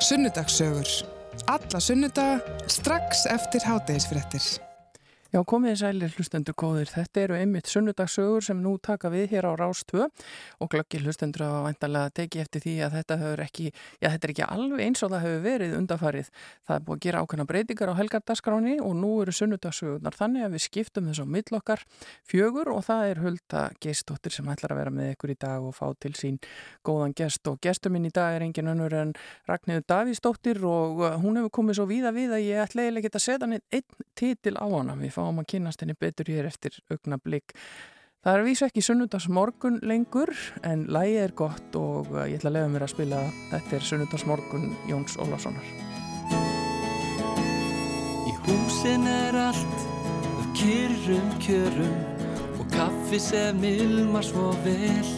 Sunnudagssögur. Alla sunnudaga strax eftir hátægisfrettir. Já, komið í sælir hlustendur góðir. Þetta eru einmitt sunnudagsögur sem nú taka við hér á Rás 2 og glöggi hlustendur að vantarlega teki eftir því að þetta hefur ekki, já þetta er ekki alveg eins og það hefur verið undafarið. Það er búið að gera ákveðna breytingar á helgardaskráni og nú eru sunnudagsögurnar þannig að við skiptum þess á millokkar fjögur og það er Hulda Geistóttir sem ætlar að vera með ykkur í dag og fá til sín góðan gest og gestur minn í dag er engin önnur en Ragnhildur Davíðsdóttir og hún hefur komið svo víða við fáum að kynast henni betur hér eftir augna blikk. Það er að vísa ekki sunnudagsmorgun lengur en lægi er gott og uh, ég ætla að lefa mér að spila þetta er sunnudagsmorgun Jóns Ólafssonar. Í húsin er allt af kyrrum kjörum og kaffi sem ilmar svo vel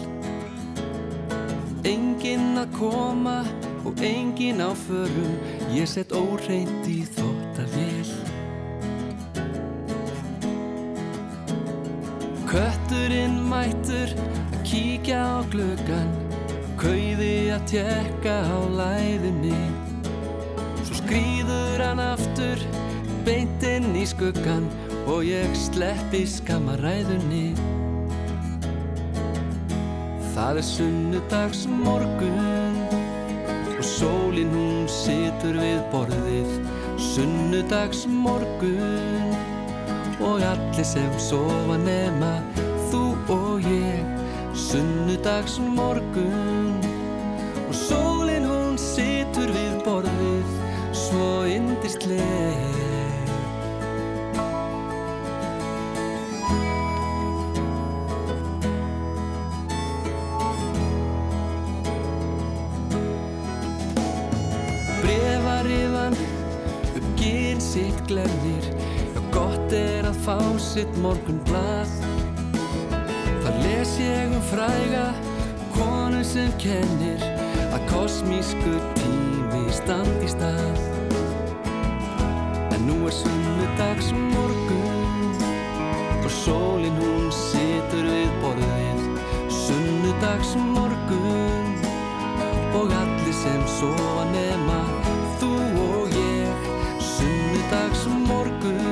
Enginn að koma og enginn á förum ég sett óreint í þóttavél Kötturinn mættur að kíkja á glöggan Kauði að tjekka á læðinni. Svo skrýður hann aftur beint inn í skuggan Og ég sleppi skamaræðunni Það er sunnudags morgun Og sólinn hún situr við borðið. Sunnudags morgun og allir sem sofa nema þú og ég. Sunnudags morgun og sólinn hún situr við borðið svo indistleg sitt glennir Gott er að fá sitt morgun blað Þar les ég um fræga Konu sem kennir Að kosmísku tími standi stað. En nú er sunnudags morgun Og sólinn hún situr við borðið. Sunnudags morgun Og allir sem sofa nema Þú og ég. Sunnudags morgun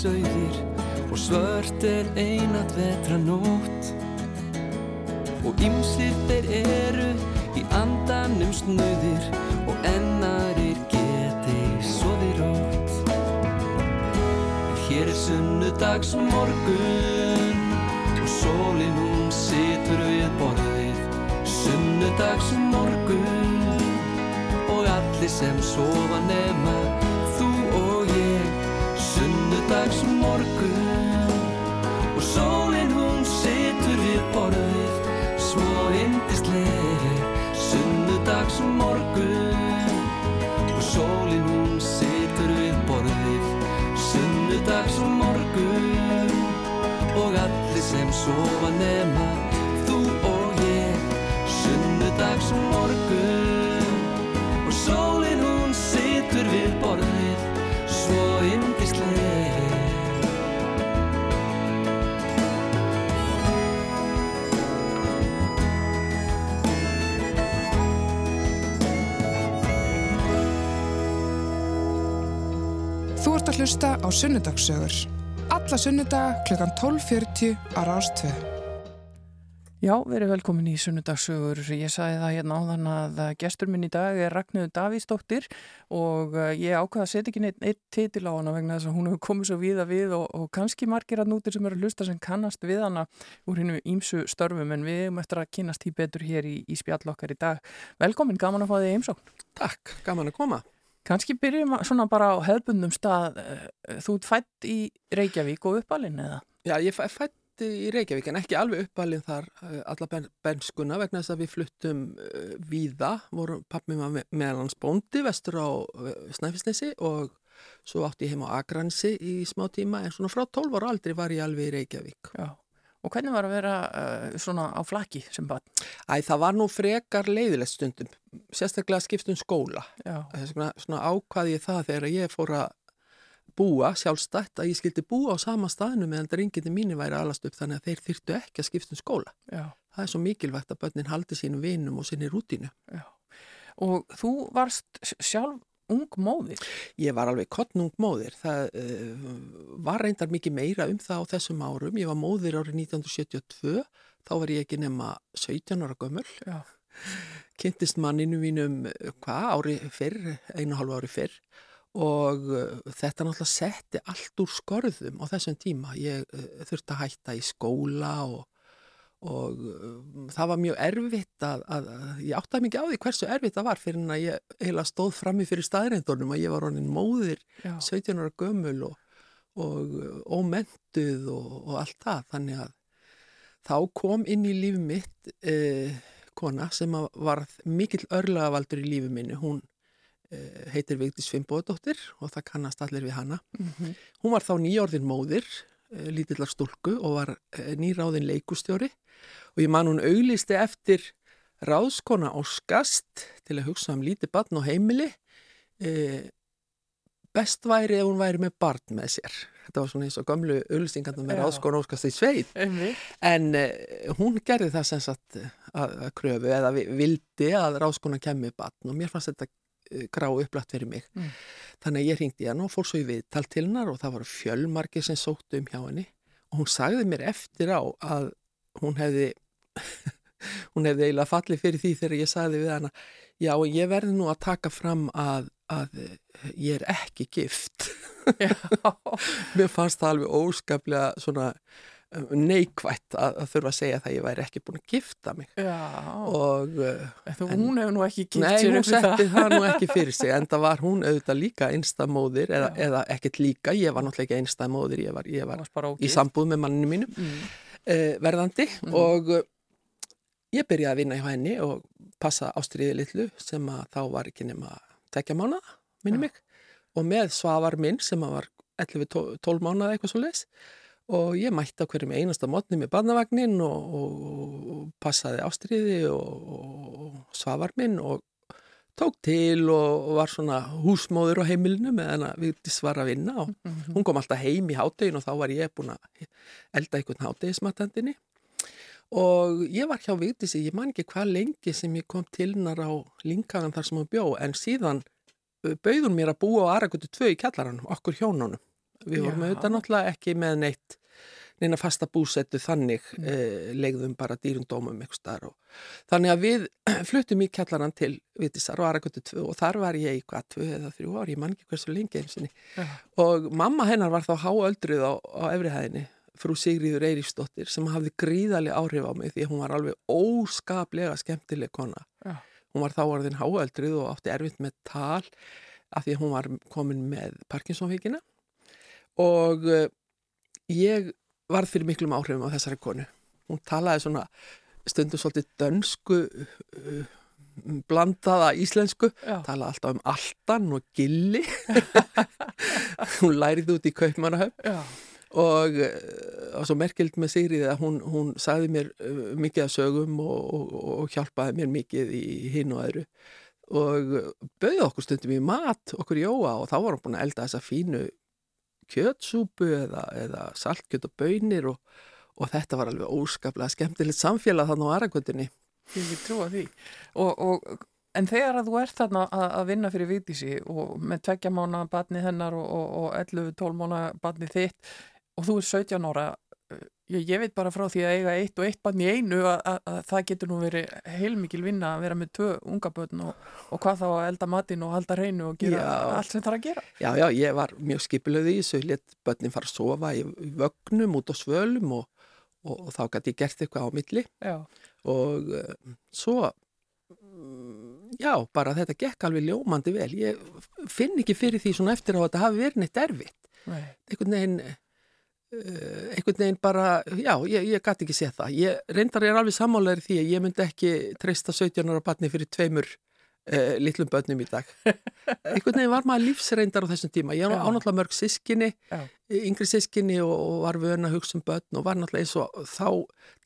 sauðir og svört er einat vetra nótt. Og ymsir þeir eru í andanum snöðir og ennarir geti soði rótt. En hér er sunnudags morgun og sólinn hún situr við borðið. Sunnudags morgun og allir sem sofa nema morgun. Og sólinn hún situr við borðið svo indisleg sunnudags morgun og sólinn hún situr við borðið sunnudags morgun og allir sem sofa nema þú og ég sunnudags morgun Þú ert að hlusta á sunnudagssögur. Alla sunnudaga klukkan 12.40 á Rástvö. Já, verið velkomin í sunnudagssögur. Ég sagði það hérna áðan að gestur minn í dag er Ragnhildur Davíðsdóttir og uh, ég ákvaða að setja ekki neitt, neitt titil á hana vegna þess að hún hefur komið svo víða við og, og kannski margir að nútir sem eru að hlusta sem kannast við hana úr hennu ímsu störfum en við erum eftir að kynast í betur hér í, í spjall okkar í dag. Velkomin, gaman að fá þig heimsókn. Takk, gaman að koma. Kannski byrjum svona bara á hefbundum stað. Eh, Þú ert fætt í Reykjavík og uppalinn eða? Já, ég fæ, fætt í Reykjavík en ekki alveg uppalinn þar uh, alla ben, benskuna vegna þess að við fluttum uh, víða, voru pappi með, með hans bóndi vestur á uh, Snæfisnesi og svo átti ég heim á Akransi í smá tíma en svona frá 12 ára aldrei var ég alveg í Reykjavík. Já. Og hvernig var að vera svona á flaki sem barn? Æ, það var nú frekar leiðilegt stundum, sérstaklega skiptum skóla. Svona, svona ákvaði ég það þegar ég fór að búa sjálfstætt að ég skildi búa á sama staðinu meðan drenginni mínu væri alast upp þannig að þeir þyrtu ekki að skipta um skóla. Já. Það er svo mikilvægt að börnin haldi sínum vinum og sinni rútinu. Já. Og þú varst sjálf ung móðir? Ég var alveg kottnung móðir. Það uh, var reyndar mikið meira um það á þessum árum. Ég var móðir árið 1972, þá var ég ekki nema 17 ára gömul. Já. Kynntist manninu mínum hvað ári fyrr, einu hálfu ári fyrr og uh, þetta náttúrulega setti allt úr skorðum á þessum tíma. Ég uh, þurfti að hætta í skóla og, og uh, það var mjög erfitt að, að, að ég áttaði mikið á því hversu erfitt það var fyrir en að ég heila stóð frammi fyrir staðreindunum að ég var honin móðir Já. 17 ára gömul og, og ómentuð og, og allt það. Þannig að þá kom inn í lífi mitt eh, kona sem var mikill örlagavaldur í lífi minni. Hún Eh, heitir Vigdís Fimboðdóttir og það kannast allir við hana. Mm -hmm. Hún var þá nýjórðin móðir, lítillar stúlku og var eh, nýráðin leikustjóri og ég man hún auglisti eftir ráðskona á skast til að hugsa um lítið barn og heimili. Best væri ef hún væri með barn með sér. Þetta var svona eins og gamlu auglistingandum með ráðskona á skast í sveit. En hún gerði það sem sagt að, að kröfu eða vildi að ráðskona kemmi barn og mér fannst þetta grá upplætt fyrir mig. Mm. Þannig að ég ringdi hann og fór svo í viðtal til hennar og það var fjölmarki sem sóttu um hjá henni og hún sagði mér eftir á að hún hefði hún hefði eiginlega fallið fyrir því þegar ég sagði við hana já og ég verði nú að taka fram að, að ég er ekki gift mér fannst það alveg óskaplega svona neikvægt að, að þurfa að segja það að ég væri ekki búin að gifta mig Já, og Þú, en, hún hefur nú ekki gift nei, sér hún upp við setti það. það nú ekki fyrir sig en það var hún auðvitað líka einstamóðir eða, eða ekkert líka, ég var náttúrulega ekki einstamóðir ég var, ég var í sambúð með manninu mínu mm. uh, verðandi Mhm. og uh, ég byrjaði að vinna hjá henni og passa ástriði litlu sem að þá var ekki nema tekja mánuða, minni Já. mig og með svavar minn sem að var 11-12 mánuða eitthvað svo leis og ég mætti á hverjum einasta mótni með barnavagnin og, og, og passaði ástriði og, og svavar minn og tók til og, var svona húsmóður á heimilinu með henn að við svara að vinna og Mhm. hún kom alltaf heim í háttegin og þá var ég búin að elda einhvern háttegismatandinni og ég var hjá Vigdísi, ég man ekki hvað lengi sem ég kom til hennar á linkagan þar sem hún bjó en síðan bauð hún mér að búa á Aragutu 2 í kjallaranum, okkur hjónunum. Við vorum auðvitað náttúrulega ekki með neitt neina fasta búsettu þannig Mm. eh, legðum bara dýrundómum eitthvað starf og þannig að við fluttum í kjallaran til Vigdísar og Aragutu 2 og þar var ég í hvað, 2 eða 3 ár, ég man ekki hversu lengi eins og Já. og mamma hennar var þá háöldruð á, á efrihæðinni, frú Sigríður Eirífsdóttir sem hafði gríðarlega áhrif á mig því að hún var alveg óskaplega skemmtileg kona. Já. Hún var þá orðin háöldruð og átti erfitt með tal af því að hún var komin með Parkinsonvíkina og uh, ég varð fyrir miklum áhrifum á þessari konu. Hún talaði svona stundum svolítið dönsku uh, blandaða íslensku Já. tala alltaf um altan og gilli hún lærið út í kaupmannahöf Já. og, eh, og svo merkild með Sigriði að hún, hún sagði mér eh, mikið af sögum og, og, og hjálpaði mér mikið í hinn og öðru og bauði okkur stundum í mat okkur jóa og þá var hún búin að elda þessa fínu kjötsúpu eða, eða saltkjöt og bönir og, og þetta var alveg óskaplega skemmtilegt samfélag þannig á Aragöndinni Ég vil trúa því. Og, og, en þegar að þú ert þarna að, að vinna fyrir Vigdísi og með tveggja mánu batni hennar og 11-12 mánu batni þitt og þú er 17 ára, ég, ég veit bara frá því að eiga eitt og eitt batni í einu að, að, að það getur nú verið heilmikil vinna að vera með tvö unga börn og, og hvað þá að elda matinn og halda hreinu og gera Já. allt sem það er að gera. Já, já, ég var mjög skipilöð í þessu, let börnin fara að sofa í, vögnum út á svölum og, og, og þá gæti ég gert eitthvað á milli Já, og uh, svo, mm, já, bara þetta gekk alveg ljómandi vel. Ég finn ekki fyrir því svona eftir á að þetta hafi verið neitt erfitt. nei, Einhvern veginn, uh, einhvern veginn bara, já, ég, ég gæti ekki séð það. Ég reyndar ég er alveg sammálaður því að ég myndi ekki treysta 17 ára batni fyrir tveimur uh, litlum börnum í dag. einhvern veginn var maður lífsreyndar á þessum tíma. Ég var ánáttúrulega mörg sískinni, Já. yngri sískinni og, og var vön að hugsa um börn og var náttúrulega eins og þá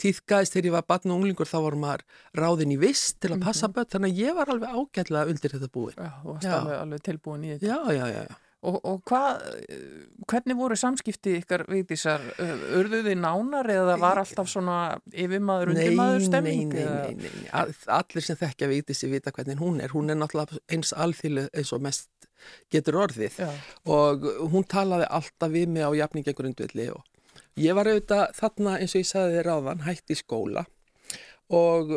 tíðgæðist þegar ég var batn og unglingur þá var maður ráðin í vist til að passa börn þannig að ég var alveg ágætlega undir þetta búin. Já, þú varst alveg, alveg tilbúin í þetta. Já, já, já. já. Og, og hvað, eh, hvernig voru samskipti ykkar Vigdísar? Urðu þið nánar eða var alltaf svona yfirmaður, undirmaður stemming? Nei, nei, nei, nei, nei. All- Allir sem þekkja Vigdísi vita hvernig hún er. Hún er náttúrulega eins alþýlu eins og mest getur orðið Já, og hún talaði alltaf við mig á jafningengrundvilli og ég var auðvitað þarna eins og ég sagði þér áðan hætt í skóla og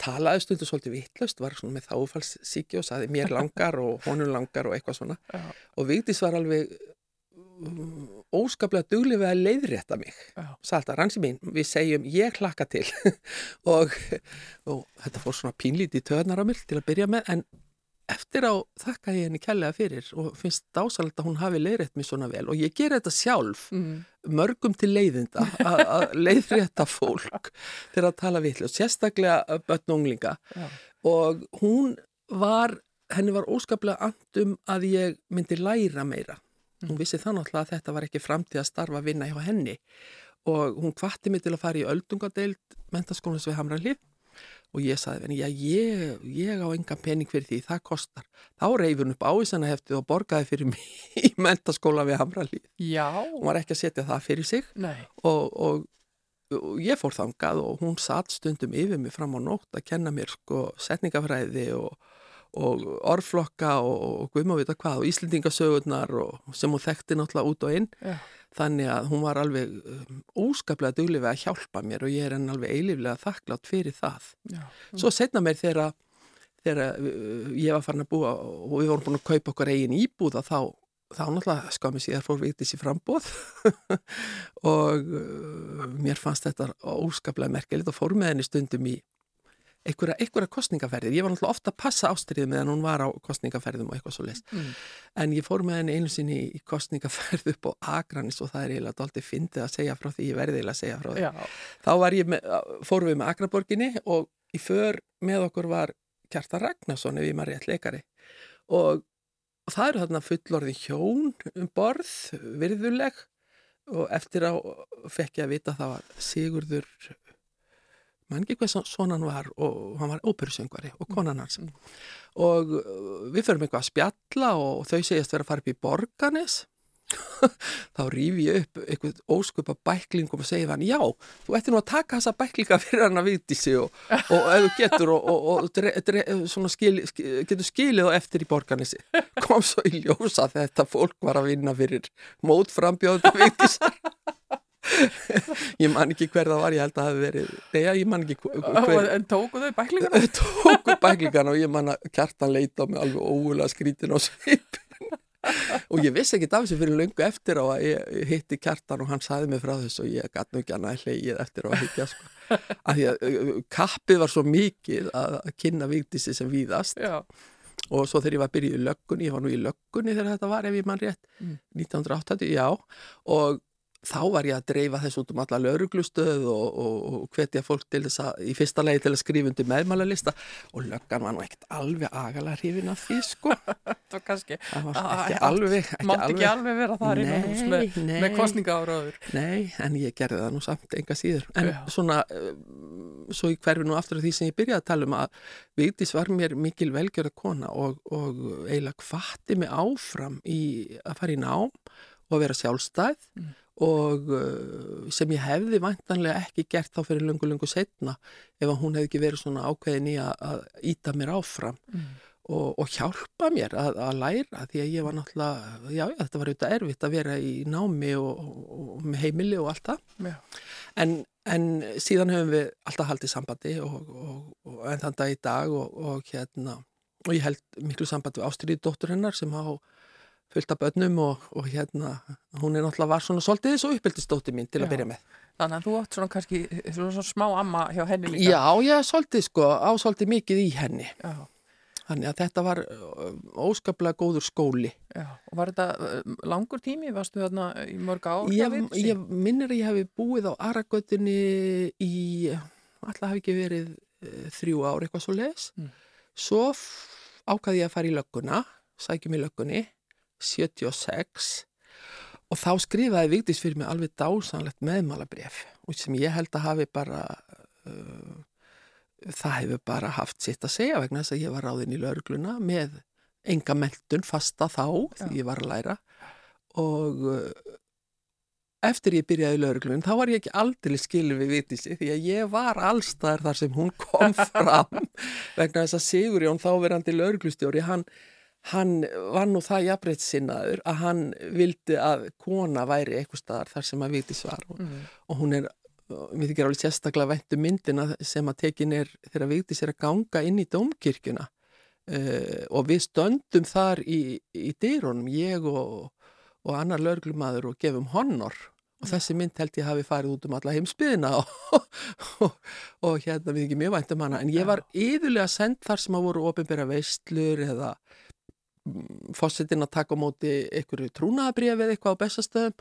talaði stundu svolítið vittlust, var svona með þáfallssíki og sagði mér langar og honum langar og eitthvað svona. Já, og Vigdís var alveg um, óskaplega duglega við að leiðrétta mig. Salta, rannsið mín, við segjum ég hlakka til. Og, og þetta fór svona pínlítið töðnar á mér til að byrja með en eftir á þakka ég henni kærlega fyrir og finnst dásalegt að hún hafi leiðrétt mér svona vel og ég ger þetta sjálf Mm. mörgum til leiðinda að leiðrétta fólk þegar að tala vitlu, sérstaklega börn og unglinga Já. og hún var, henni var óskaplega andum að ég myndi læra meira. Hún vissi náttúrulega að þetta var ekki framtíð að starfa að vinna hjá henni og hún kvatti mig til að fara í öldungadeild mentaskólans við Hamralíf og ég saði henni, já ég, ég á engan pening fyrir því, það kostar. Þá reyfur hún upp ávísana heftið og borgaði fyrir mig í mentaskóla við Hamralíf. Já, Hún var ekki að setja það fyrir sig. Nei, og, og, og ég fór þangað og hún satt stundum yfir mig fram á nótt að kenna mér sko setningafræði og, og orflokka og, guðmávita hvað og Íslendingasögurnar og sem hún þekkti náttúrulega út og inn. Já, þannig að hún var alveg um, óskaplega duglega við að hjálpa mér og ég er enn alveg eiliflega þakklátt fyrir það. já. Svo setna mér þegar þegar uh, ég var farin að búa og við vorum búin að kaupa okkar eigin íbúða þá, þá náttúrulega skammi síðar fór Vigdís í frambóð og uh, mér fannst þetta óskaplega merkilegt og fór með henni stundum í einhverja, einhverja kostningaferðir. Ég var náttúrulega ofta að passa ástriðið meðan hún var á kostningaferðum og eitthvað svo leist. Mm. En ég fór með henni einu sinni í kostningaferð upp á Akranis og það er eiginlega dálítið fyndið að segja frá því, ég verði eiginlega að segja frá því Já, þá með, fórum við með Akraborginni og í för með okkur var Kjartan Ragnarsson ef ég maður rétt leikari og það eru þarna fullorði hjón um borð, virðuleg og eftir á fekk ég að vita að það var Sigurður mann ekki hvað svona hann var og hann var óperusöngvari og konan hans. Og uh, við förum eitthvað að spjalla og þau segjast vera að fara upp í Borganes þá rýf ég upp eitthvað óskupa bæklingum og segi hann, já, þú ætti nú að taka þessa bæklinga fyrir hann að viti sig og, og ef þú getur og, og, og dre, dre, skil, skil, getur skilið og eftir í borganesi kom svo í ljósa þetta fólk var að vinna fyrir mótframbjóðu vitisar ég man ekki hver það var, ég held að það hafi verið neða, ég man ekki hver en tóku þau bæklingar? tóku bæklingana og ég man að kjartan leita á mig alveg ógulega skrítin á svipin og ég vissi ekki af þessu fyrir löngu eftir að ég hitti kjartan og hann saði mig frá þessu og ég gæti nú ekki annað hlegið eftir á að hittja sko. af því að kappið var svo mikið að að kynna viktísi sem víðast Já, og svo þegar ég var byrjuð í löggunni, ég var nú í löggunni þegar þetta var ef ég mann rétt, Mm. 1980, já og þá var ég að dreifa þess út um alla lauruglustöð og, og, og hvetja fólk til þess að, í fyrsta legi til að skrifa undir meðmálalista og löggan var nú ekkert alveg agalega hrifin af því sko það var kannski það var Ah, ekki já, alveg ekki Mátt ekki alveg vera þar innan hús með, með kostninga áraður Nei, en ég gerði það nú samt enga síður. En Já. svona, uh, svo ég hverfi nú aftur af því sem ég byrjaði að tala um að Vigdís var mér mikil velgjörða kona og, og eiginlega hvatti mig áfram í að fara í nám og vera sjálfstæð Mm. Og uh, sem ég hefði vantanlega ekki gert þá fyrir lungu, lungu setna ef hún hefði ekki verið svona ákveðin í að, að íta mér áfram Mm. og, og hjálpa mér að, að læra því að ég var náttúrulega, já, já þetta var auðvitað erfitt að vera í námi og, og, og með heimili og allt það en, en síðan höfum við alltaf haldið sambandi og, og, og enn þann dag í dag og, og hérna og ég held miklu sambandi við Ástriði dóttur hennar sem á fullt af börnum og, og hérna hún er náttúrulega var svona svolítið svo uppeldisdóttir mín til Já. að byrja með. þannig að þú átt svona kannski svona, svona smá amma hjá henni líka Já, ég svolítið sko á svolítið mikið í henni Já. þannig að þetta var óskaplega góður skóli. Já, og var þetta langur tími? Varstu þarna í mörg ár? Ég, ég minnir að ég hafi búið á Aragötunni í, alltaf hafi ekki verið uh, þrjú ár eitthvað svo les. Mm. Svo ákvaði ég að fara í lögguna, sækjum í löggunni, 76 og þá skrifaði Vigdís fyrir mig alveg dásanlegt meðmálabref og sem ég held að hafi bara... Uh, það hefur bara haft sitt að segja vegna þess að ég var ráðin í laurugluna með enga meldun fasta þá því ég var að læra. Og uh, eftir ég byrjaði í lauruglun þá var ég ekki aldrei skilur við vitísi því að ég var allstaðar þar sem hún kom fram vegna þess að Sigurjón þáverandi lauruglustjóri hann, hann var nú það jafnreitt sinnaður að hann vildi að kona væri eitthvað staðar þar sem að vitís var. Og, mm. og hún er við þykir alveg sérstaklega væntu myndina sem að tekin er þegar Vigdís er að ganga inn í domkirkjuna uh, og við stöndum þar í, í dýrónum, ég og, og annar löglumadur og gefum honor. Og þessi mynd held ég hafi farið út um alla heimsbyðina og, og, og hérna við ekki mjög væntum hana. En ég var yfirlega sendt þar sem að voru ofinbæra veistlur eða fósittin að taka á móti einhverju trúnaðabrið eða eitthvað á bestastöðum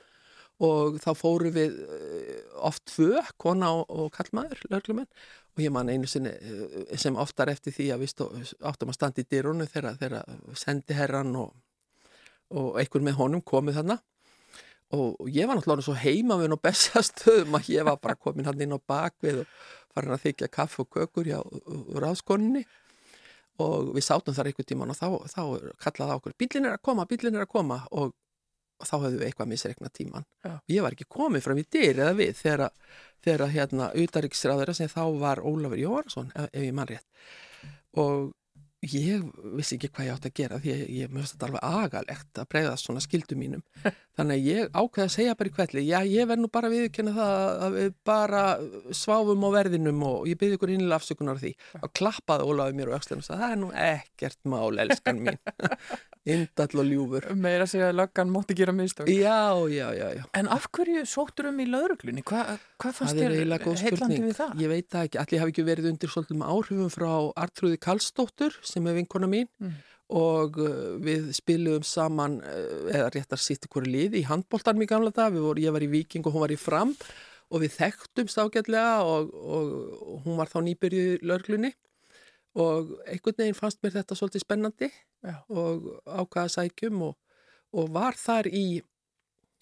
og þá fóru við eh, oft tvö, kona og, kallmaður, lörglumenn og ég man einu sinni eh, sem oftar eftir því að við stó, áttum að standa í dyrunu þegar, þegar sendi herran og, og einhver með honum komið þarna. Og, og ég var náttúrulega svo heima og bestastöðum að ég var bara komin hann inn á bakvið og farin að þykja kaff og kökur hjá ráðskoninni og við sátum þar einhver tíman og þá, þá kallaði ákur bílin er að koma, bílin er að koma. Og og þá hefðu við eitthvað misreikna tíman Já. og ég var ekki komið fram í dyr eða við þegar, þegar hérna utaríksræðara sem þá var Ólafur Jóhansson ef, ef ég mann rétt. Og ég vissi ekki hvað ég átt að gera því ég, ég mjögst þetta alveg agalegt að breyða svona skildu mínum þannig að ég ákveði að segja bara í kvelli já ég verð nú bara viðkynna það að við bara sváfum á verðinum og ég byrði ykkur innlega afsökunar því. Og klappaði Ólafi mér og Öxlun og sagði það er nú ekkert mál elskan mín. Indall og ljúfur. Meira segja að löggan mótti gera mistök. Já, já, já, já. En af hverju sóttur um í lauruglunni? Hva, hvað fannst þér heillandi við það? Ég veit það ekki, allir hafi ekki verið undir svolítið áhrifum frá Artrúði Kallstóttur sem er vinkona mín. Mm. Og uh, við spilum saman uh, eða réttar sitt ykkur lið í handbóltan mjög gamla dag, voru, ég var í Viking og hún var í Fram og við þekktumst ágætlega og, og, og hún var þá nýbyrjuð lörglunni. Og einhvern veginn fannst mér þetta svolítið spennandi Já. og ákvaða sækjum og, og var þar í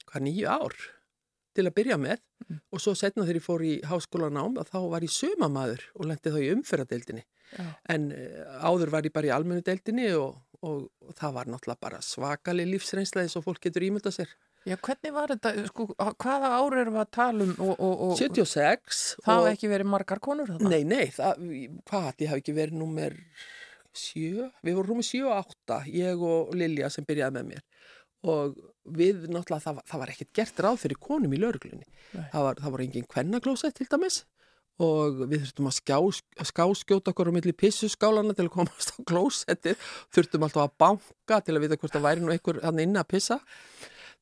hvað nýju ár til að byrja með mm. og svo setna þegar ég fór í háskólanám þá var ég sömamaður og lendi þá í umferradeildinni Já. en uh, áður var ég bara í almennu deildinni og, og, og það var náttúrulega bara svakali lífsreynsla eins og fólk getur ímynda sér. Já, hvernig var þetta, sko, hvaða ár erum við að tala um? Og, og, 76. Það hafi ekki verið margar konur þarna? Nei, nei, það, hvað, það hafi ekki verið nummer 7, við vorum nummer 7 og 8, ég og Lilja sem byrjaði með mér og við náttúrulega, það, það var ekkert gert ráð fyrir konum í lauruglunni. Það var, það var engin kvennaglósett til dæmis og við þurftum að skjá, skáskjóta okkur á milli pissuskálana til að komast á klósettið, þurftum alltaf að banka til að vita hvort það væri nú einhver hann inn að pissa.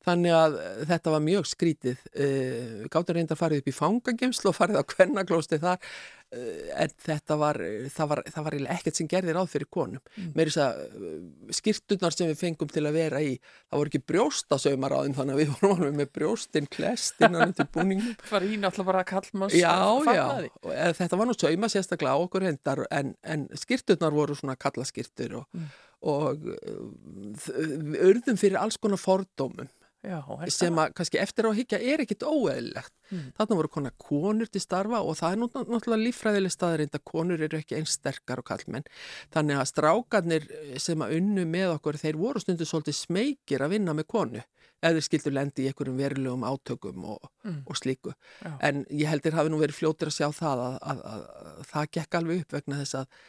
Þannig að þetta var mjög skrítið. Uh, gáttur reynda að farið upp í fangagemslu og farið á kvennaklósti þar en þetta var það var, það var ekkert sem gerði ráð fyrir konum. Mm. með þess að uh, skýrtunar sem við fengum til að vera í það voru ekki brjóstasaumar á þeim þannig að við vorum alveg með brjóstinn klest innan til búningum. Það var ín alltaf bara að kallma Já, já, og, þetta var nú sauma sérstaklega á okkur hendar en, en skýrtunar voru svona kallaskýrtur og, mm. og urðum fyrir alls konar fordómum Já, sem að kannski eftir á higgja er ekkit óeðlilegt. Mm. Þarna voru konar konur til starfa og það er náttúrulega lífræðileg staðarind að konur eru ekki eins sterkar og kallmenn. Þannig að strákarnir sem að unnu með okkur, þeir voru stundu svolítið smekir að vinna með konu eða þeir skildu lendi í einhverjum verulegum átökum og, mm. og slíku. Já. En ég heldur hafi nú verið fljóttir að sjá það að, að, að, að það gekk alveg upp vegna þess að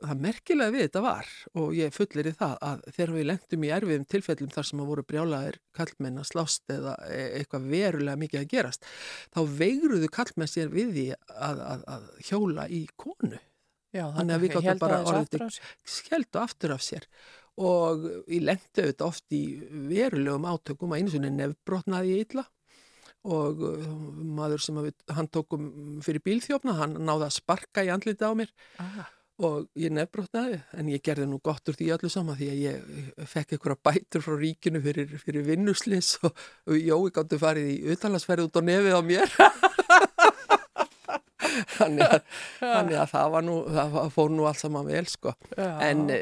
það merkilega við þetta var og ég fullir í það að þegar við lendum í erfiðum tilfellum þar sem að voru brjálaðir kallmenn að slást eða e, eitthvað verulega mikið að gerast þá veigruðu kallmenn sér við því að, að, að hjóla í konu. Já, þannig að við gáttum bara orðið skeldu aftur af sér. Og ég lendi auðvitað oft í verulegum átökum að einu svona nefnbrotnaði ég illa. Og uh, maður sem við, hann tókum fyrir bílþjófna, hann náði að sparka í andlita á mér. Aha og ég nefnbrotnaði en ég gerði nú gott úr því öllu sama því að ég fekk einhverja bætur frá ríkinu fyrir, fyrir vinnuslis og, og Jói gáttu farið í utalansferð út á nefið á mér þannig, að, að það var nú það fór nú alls saman vel sko. En e,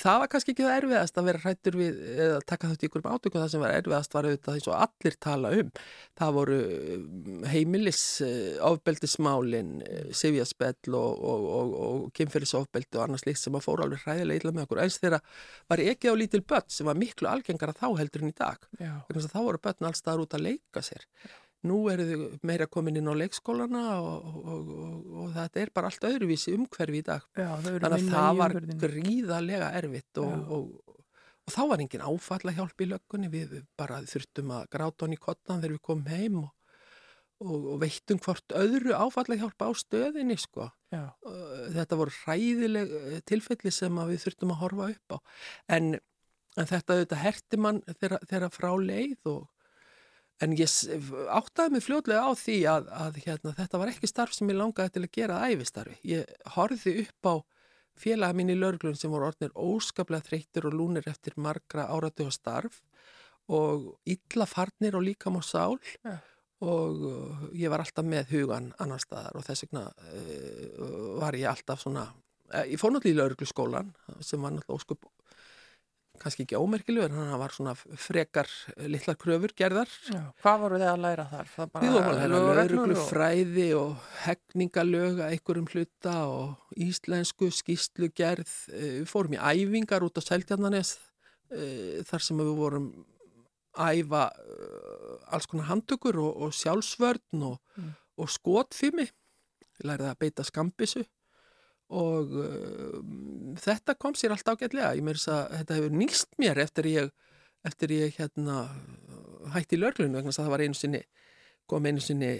það var kannski ekki það erfiðast að vera hrættur við eða taka þátt í ykkurum átökum. Það sem var erfiðast var auðvitað eins og allir tala um. Það voru mm, heimilis eh, ofbeldismálin sifjaspell og, og, og, og kynferðisofbeldi og annars líkt sem að fóru alveg hræðilega illa með okkur. Eins þeirra var ekki á lítil börn sem var miklu algengara þá heldur en í dag. Þess að þá voru börn alls staðar út að leika sér nú eru þau meira komin inn á leikskólana og, og, og, og þetta er bara allt öðruvísi umhverfi í dag. Já, þannig að það var gríðarlega erfitt og, Já. og, og þá var engin áfalla hjálp í löggunni. Við bara þurftum að gráta hann í kottan þegar við komum heim og, veittum hvort öðru áfalla hjálp á stöðinni sko. Já. Þetta voru hræðileg uh, tilfelli sem við þurftum að horfa upp á. En, en þetta auðvitað herti mann þegar frá leið og En ég áttaði mig fljótlega á því að, að hérna, þetta var ekki starf sem ég langaði til að gera að æfistarfi. Ég horfði upp á félaga mín í lörglun sem voru orðnir óskaplega þreyttir og lúnir eftir margra áratu og starf og illa farnir og líkam og sál Ja. og ég var alltaf með hugan annar staðar og þess vegna uh, var ég alltaf svona, uh, ég fór náttúrulega í lörgluskólan sem var náttúrulega óskup kannski ekki ómerkilegur, en hann var svona frekar litlar kröfur gerðar Já. Hvað voru þið að læra þar? Við vorum að læra fræði og hegningalög að einhverjum hluta og íslensku skýslugerð. Eh, Við fórum í æfingar út á Seltjarnanes eh, þar sem við vorum æfa eh, alls konar handtökur og, og sjálfsvörn og, Mm. og skotfimi. Ég læriði að beita skambissu og uh, þetta kom sér allt ágætlega. Ég meira þess að þetta hefur nýst mér eftir ég, eftir ég hérna, hætti í lörglunum vegna þess að það var einu sinni, kom einu sinni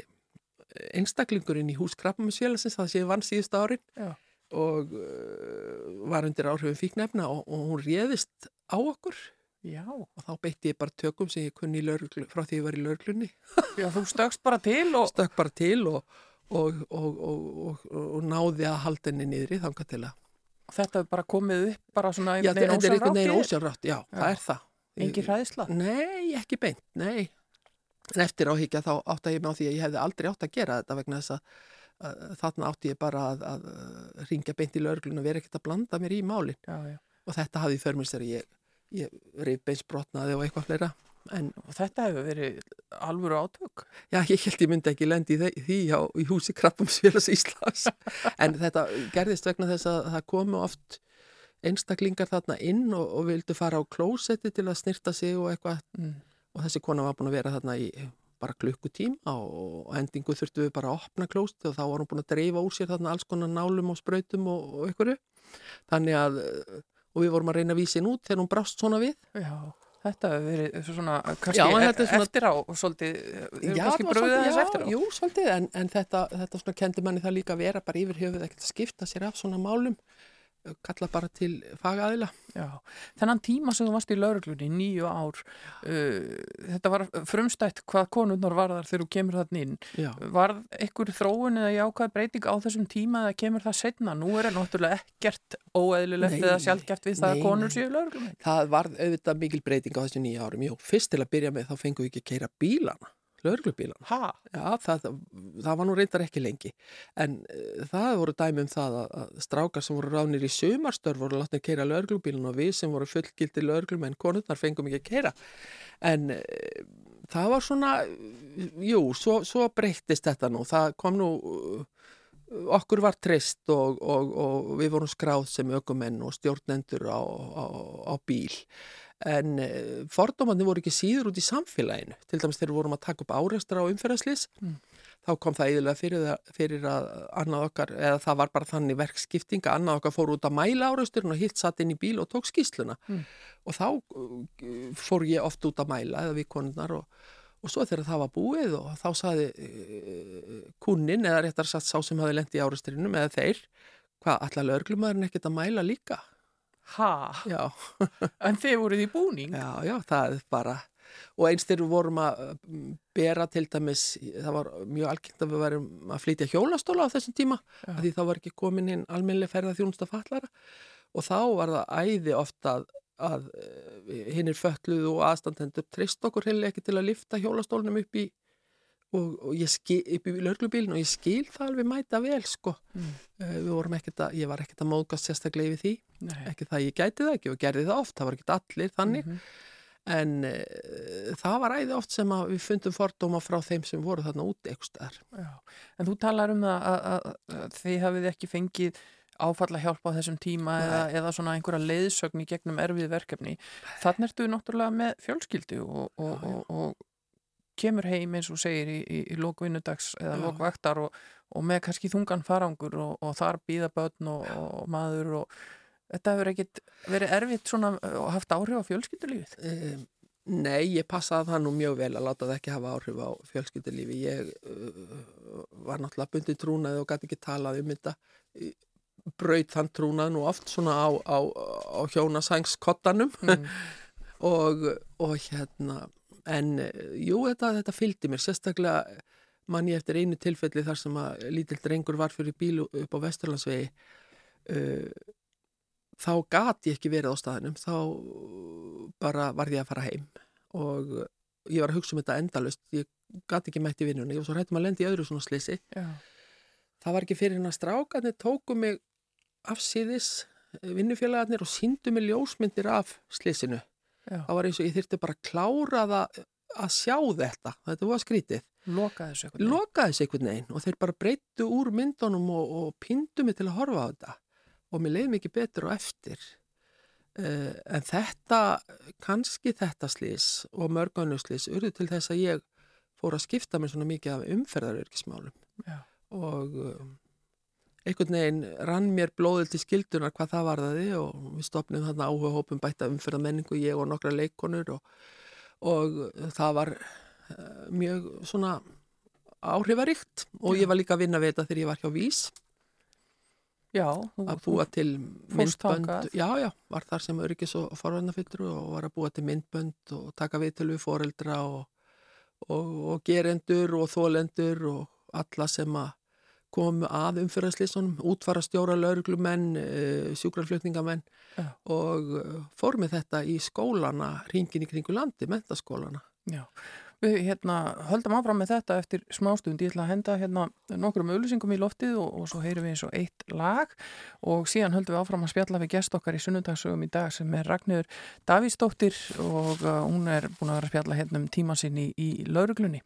einstaklingurinn í hús krabbamisfélagsins það sé vann síðust árin Já. og uh, var undir áhrifum fíknefna og, og hún réðist á okkur Já. og þá beitti ég bara tökum sem ég kunni lörglu, frá því ég var í lörglunni Já, þú stökst bara til og stökk bara til og, og, og, og, og náði að halda henni niðri þangað til að þetta er bara komið upp bara svona Já, þetta er einhvern veginn ósjálfrátt ósjálfrátt, já, það er það. Engin hræðsla? Nei, ekki beint, nei. En eftir áhyggja þá átta ég mig á því að ég hefði aldrei átt að gera þetta vegna þess að, að þarna átti ég bara að, að ringja beint í lörglun og vera ekkert að blanda mér í málin. Já, já. Og þetta hafði í förmins þegar ég, ég reyf beinsbrotnaði og eitthvað fleira. En þetta hefur verið alvöru átök. já, ég held ég myndi ekki lendi í því á, í húsi Krabbumsfélags Íslands. en þetta gerðist vegna þess að það komu oft einstaklingar þarna inn og, og vildu fara á klósetti til að snirta sig og eitthvað Mm. og þessi kona var búin að vera þarna í bara klukkutíma og, endingu þurftu við bara að opna klósti og þá var hún búin að dreifa úr sér þarna alls konar nálum og sprautum og, og einhverju. Þannig að, og við vorum að reyna að vísa henn út þegar hún brást svona við. Já, þetta hefur verið svona, kannski Já, e- þetta er svona- eftir á og svolítið, hefur Já, kannski bröðið þess eftir á. Jú, svolítið, en, en þetta, þetta svona kendi manni það líka að vera bara yfir höfuð ekkert að skipta sér af svona málum, kalla bara til fagaðila. Já, þennan tíma sem þú varst í lauruglunni, nýju ár, uh, þetta var frumstætt hvað konurnar varðar þegar þú kemur þarna inn. Já. Var ekkur þróun eða jákvæð breyting á þessum tíma eða kemur það setna? Nú er það náttúrulega ekkert óeðlilegt eða sjálfgeft við það nei, að konur séu lauruglunni. Það varð auðvitað mikil breyting á þessu nýja árum. Jú, fyrst til að byrja með þá fengum við ekki að keira bílana, lauruglubílana. Ha? Já, það, það var nú reyndar ekki lengi. En uh, það voru dæmi um það að, að strákar sem voru ránir í sumarstörf voru látnið að keira lauruglubílana og við sem voru fullgildi lauruglum en konurnar fengum ekki að keira. En uh, það var svona, jú, svo, svo breyttist þetta nú. Það kom nú, uh, okkur var treyst og, og, og við vorum skráð sem ökumenn og stjórnendur á, á, á bíl. En uh, fordómandi voru ekki síður út í samfélaginu. Til dæmis þegar vorum að taka upp áreistra á umferðaslýs, Mm. þá kom það yfirlega fyrir, fyrir að annað okkar, eða það var bara þannig verkskipting að annað okkar fór út að mæla áreisturinn og hitt satt inn í bíl og tók skýsluna. Mm. Og þá uh, fór ég oft út að mæla eða við konunnar og, og svo þegar það var búið og þá saði uh, kunnin eða réttar satt sá sem hafi lendi í áreisturinnum eða þeir, hvað, allar örglumæðurinn ekkert að mæla líka? Ha? Já. En þið voruð í búning? Já, já, það er bara, og eins þegar við vorum að mm, bera til dæmis, það var mjög algengt að við værum að flytja hjólastóla á þessum tíma, því þá var ekki komin inn almennileg ferða þjónusta fallara og þá var það æði ofta að, að hinn er fölluð og aðstandendur trist okkur heil ekki til að lifta hjólastólnum upp í og, og ég skil, upp í lörglubílinn og ég skil það alveg mæta vel sko Mm. uh, við vorum ekkert að, ég var ekkert að móðgast sérstaklega yfir því, Nei. ekki það ég gæti það ekki og gerði það oft, það var ekkert allir þannig Mhm. en uh, það var æði oft sem við fundum fordóma frá þeim sem voru þarna úti eitthvað. En þú talar um að, að, að þið hafið ekki fengið áfalla hjálp á þessum tíma eða, eða svona einhverja leiðsögn í gegnum erfið verkefni. Þannig ertu náttúrulega með fjölskyldu og, og, Já, já. og, og kemur heim eins og segir í, í, í lókvinnudags eða lókvaktar og, og með kannski þungan farangur og, og þar býða börn og, og maður og þetta hefur ekkit verið erfitt svona og haft áhrif á fjölskyldulífið. Um, nei, ég passaði það nú mjög vel að láta það ekki hafa áhrif á fjölskyldulífi. Ég uh, var náttúrulega bundin trúnaði og gæti ekki talað um þetta. Braut þann trúnað nú oft svona á, á, á hjónasængskottanum Mm. og, og hérna, en uh, jú, þetta, þetta fylgdi mér. Sérstaklega mann ég eftir einu tilfelli þar sem að lítill drengur var fyrir bíl upp á Vesturlandsvegi. Uh, þá gat ég ekki verið á staðinum þá bara varði ég að fara heim og ég var að hugsa um þetta endalust ég gat ekki mætt í vinnunni, var svo hættum að lendi í öðru svona slisi Já. það var ekki fyrir hennar strákarnir tóku mig afsýðis vinnufélagarnir og síndu mig ljósmyndir af slisinu. Það var eins og ég þyrfti bara að klára það að sjá þetta, þetta var skrítið. Loka þessu eitthvað. lokaði sig einhvern veginn og þeir bara breyttu úr myndunum og, og pindu mig til að horfa á þetta. Og mér leiði mikið betur og eftir. Uh, en þetta kannski þetta slís og mörgunusslís urðu til þess að ég fór að skipta mér svona mikið af umferðarörgismálum og um, einhvern veginn rann mér blóðil til skildunar hvað það varðaði og við stopnum þarna áhuga hópum bæta umferðar menningu ég og nokkra leikonur og, og það var uh, mjög svona áhrifaríkt og ég var líka að vinna við þetta þegar ég var hjá Vís. Já, að búa til myndbönd. já, já, var þar sem öryggis og forvarnafyllur og var að búa til myndbönd og taka við til við foreldra og, og, og gerendur og þólendur og alla sem að komu að umfyrðarslýsunum, útfara stjóra lauruglumenn, uh, sjúkrarflutningamenn Já. og uh, fór með þetta í skólana, ringin í kringu landi, mentaskólana. Já, við hérna höldum áfram með þetta eftir smástund. Ég ætla að henda hérna nokkrum auðlýsingum í loftið og, og svo heyrum við eins og eitt lag og síðan höldum við áfram að spjalla við gest okkar í sunnundagsögum í dag sem er Ragnhjör Davíðsdóttir og uh, hún er búin að vera að spjalla hérna um tíma sinni í, í lauruglunni.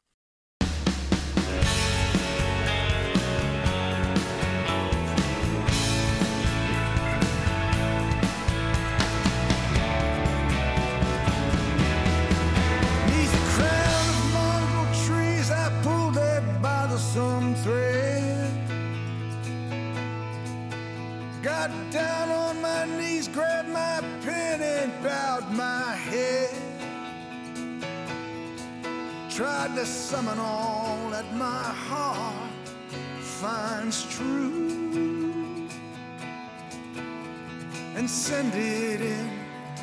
Tried to summon all that my heart finds true and send it in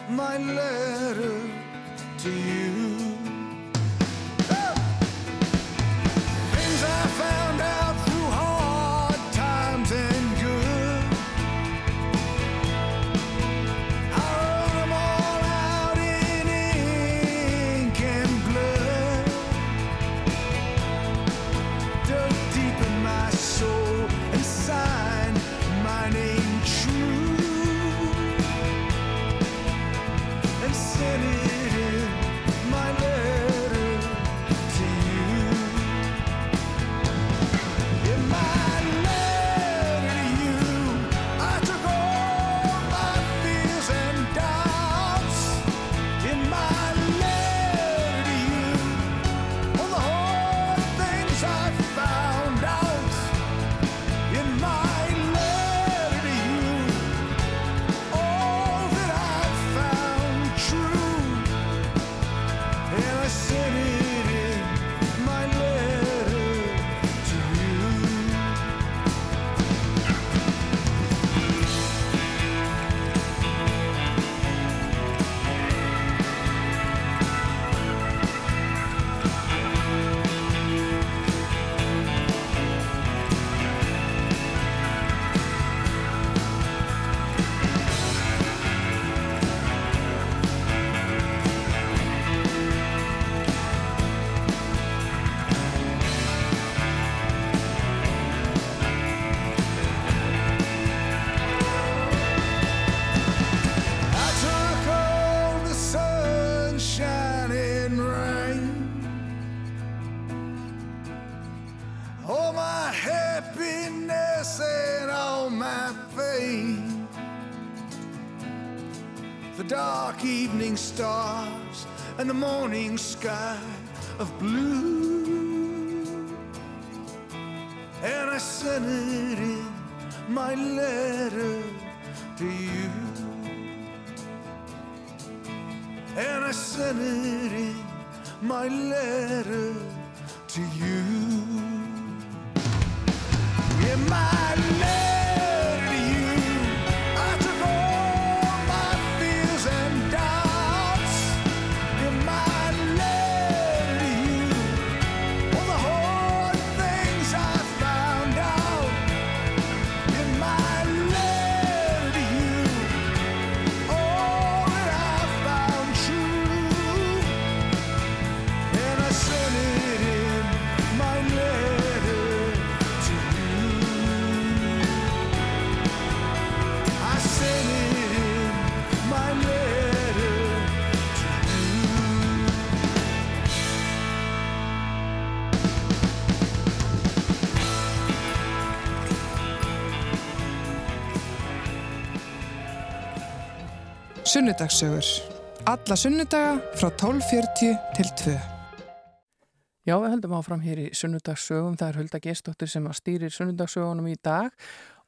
my letter to you. The dark evening stars and the morning sky of blue. And I sent it in my letter to you. And I sent it in my letter to you. In my letter Sunnudagssögur. Alla sunnudaga frá 12.40 til 2. Já, við höldum áfram hér í sunnudagssögum. Það er Hulda Gestóttir sem stýrir sunnudagssögunum í dag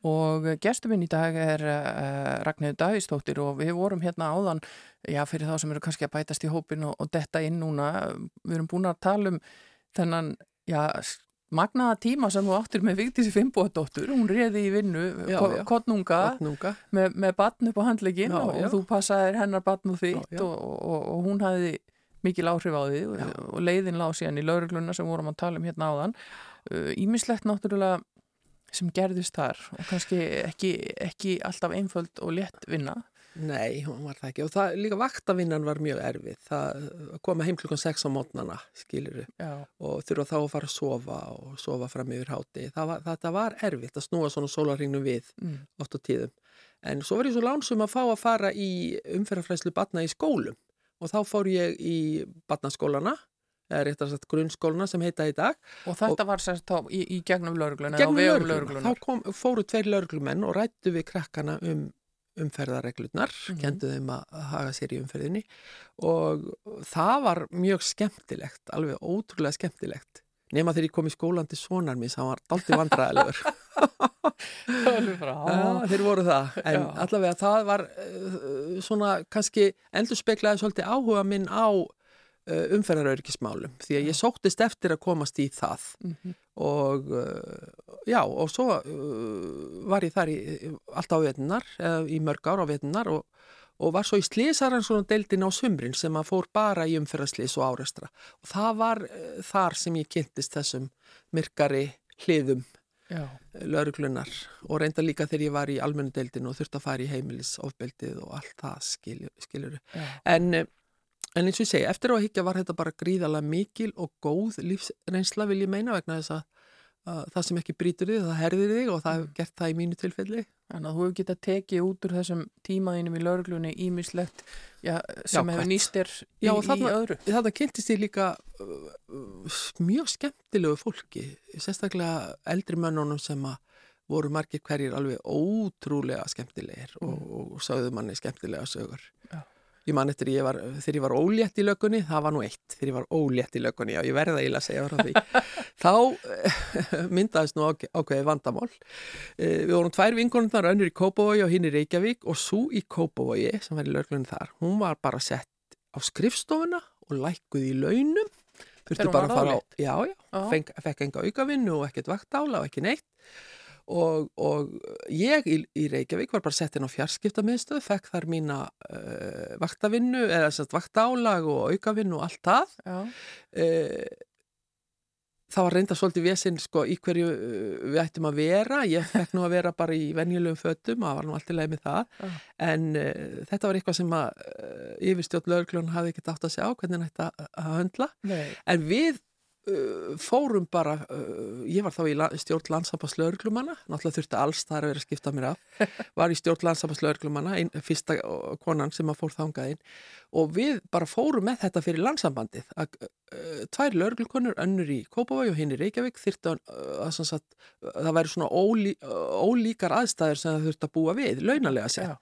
og gestuminn í dag er uh, Ragnhildur Davíðsdóttir og við vorum hérna áðan, já, fyrir þá sem eru kannski að bætast í hópin og, og detta inn núna. Við erum búin að tala um þennan, já, magnaða tíma sem þú áttir með Vigdísi Fimboðdóttur. Hún reði í vinnu, Já, já. kottnunga Vatnunga. með, með batn upp á handlegin Já, og, þú passaðir hennar batn og þitt. Og, og, og hún hafði mikil áhrif á því og, og leiðin lág síðan í laurugluna sem vorum að tala um hérna áðan Ímislegt náttúrulega sem gerðist þar og kannski ekki, ekki alltaf einföld og létt vinna Nei, hún var það ekki. Og það, líka vaktavinnan var mjög erfið. Það að koma heim klukkan 6 á mótnana skiluru og þurfa þá að fara að sofa og sofa fram yfir háti það var, þetta var erfitt að snúa svona sólarringnum við mm, oft á tíðum. En svo var ég svo lánsum að fá að fara í umferðarfræslu batna í skólum. Og þá fór ég í batnaskólana eða réttar sagt grunnskólana sem heita í dag. Og þetta var sérst þá í, í gegnum laurugluna gegnum lögregluna. Þá kom, fóru tveir lögreglumenn og rættu við krakkana um umferðarreglurnar, mm Mhm. kendu þeim að haga sér í umferðinni og það var mjög skemmtilegt, alveg ótrúlega skemmtilegt. Nema þegar ég kom í skólan til sonar mín, það var frá Já, þeir voru það, en Já. allavega það var uh, svona kannski endur speklaði svolítið áhuga minn á uh, umferðarörgismálum því að ég sóttist eftir að komast í það Mhm. Og uh, já, og svo uh, var ég þar í, alltaf á vetunar, eða í mörg ára á vetunar og, og var svo í slísaran svona deildin á sumrin sem að fór bara í umferðarslís og árestra og það var þar sem ég kynntist þessum myrkari hliðum lauruglunar og reynda líka þegar ég var í almennu deildinu og þurfti að fara í heimilisofbeldið og allt það skilur, skilur. En, eh, en eins og ég segi, eftir að higgja var þetta bara gríðalega mikil og góð lífsreynsla vil ég meina vegna þess að, að það sem ekki brýtur þig, það herðir þig og það hefur gert það í mínu tilfelli. Þannig að þú hefur getað tekið út úr þessum tímaðinum í lauruglunni ímislegt já, sem hefur nýst þér í, Já, og í þarna- öðru. Þetta kynntist ég líka uh, uh, mjög skemmtilegu fólki, sérstaklega eldri mönnunum sem að voru margir hverjir alveg ótrúlega skemmtilegir og, og sögðu manni skemmtilega sögur. Já. Ég man eftir ég var, þegar ég var ólétt í lögunni, það var nú eitt, þegar ég var ólétt í lögunni, já ég verða eiginlega að segja frá því. Þá eh, myndaðist nú ákveð, ákveði vandamál. Eh, Við vorum tvær vinkonundar, önnur í Kópavogi og hinn í Reykjavík og svo í Kópavogi sem var í lögunni þar, hún var bara sett á skrifstofuna og lækkuð í launum. Hún bara að fara á, já, Já. feng, fekk enga aukavinnu og ekkert vaktála og ekki neitt og, og ég í, í Reykjavík var bara sett inn á fjarskiptamiðstöð, fekk þar mína uh, vaktavinnu eða sett vaktálag og aukavinnu og allt það. Uh, það var reynda svolítið vesinn sko í hverju uh, við ættum að vera. Ég fekk nú að vera bara í venjulegum fötum það var nú allt í leið með það. Já. en uh, þetta var eitthvað sem að yfirstjórn lögurklun hafði ekki átt að sjá hvernig þetta að höndla. Nei, En við uh, fórum bara, uh, ég var þá í la- stjórn landsambans lögreglumanna, náttúrulega þurfti alls þar að vera að skipta mér af, var í stjórn ein, fyrsta uh, konan sem að fór þangað inn. Og við bara fórum með þetta fyrir landsambandið að uh, tvær lögreglukonur, önnur í Kópavogi og hinn í Reykjavík þyrfti að, uh, að, að, að það væri svona ólí, uh, ólíkar aðstæður sem það þurfti að búa við, launalega sér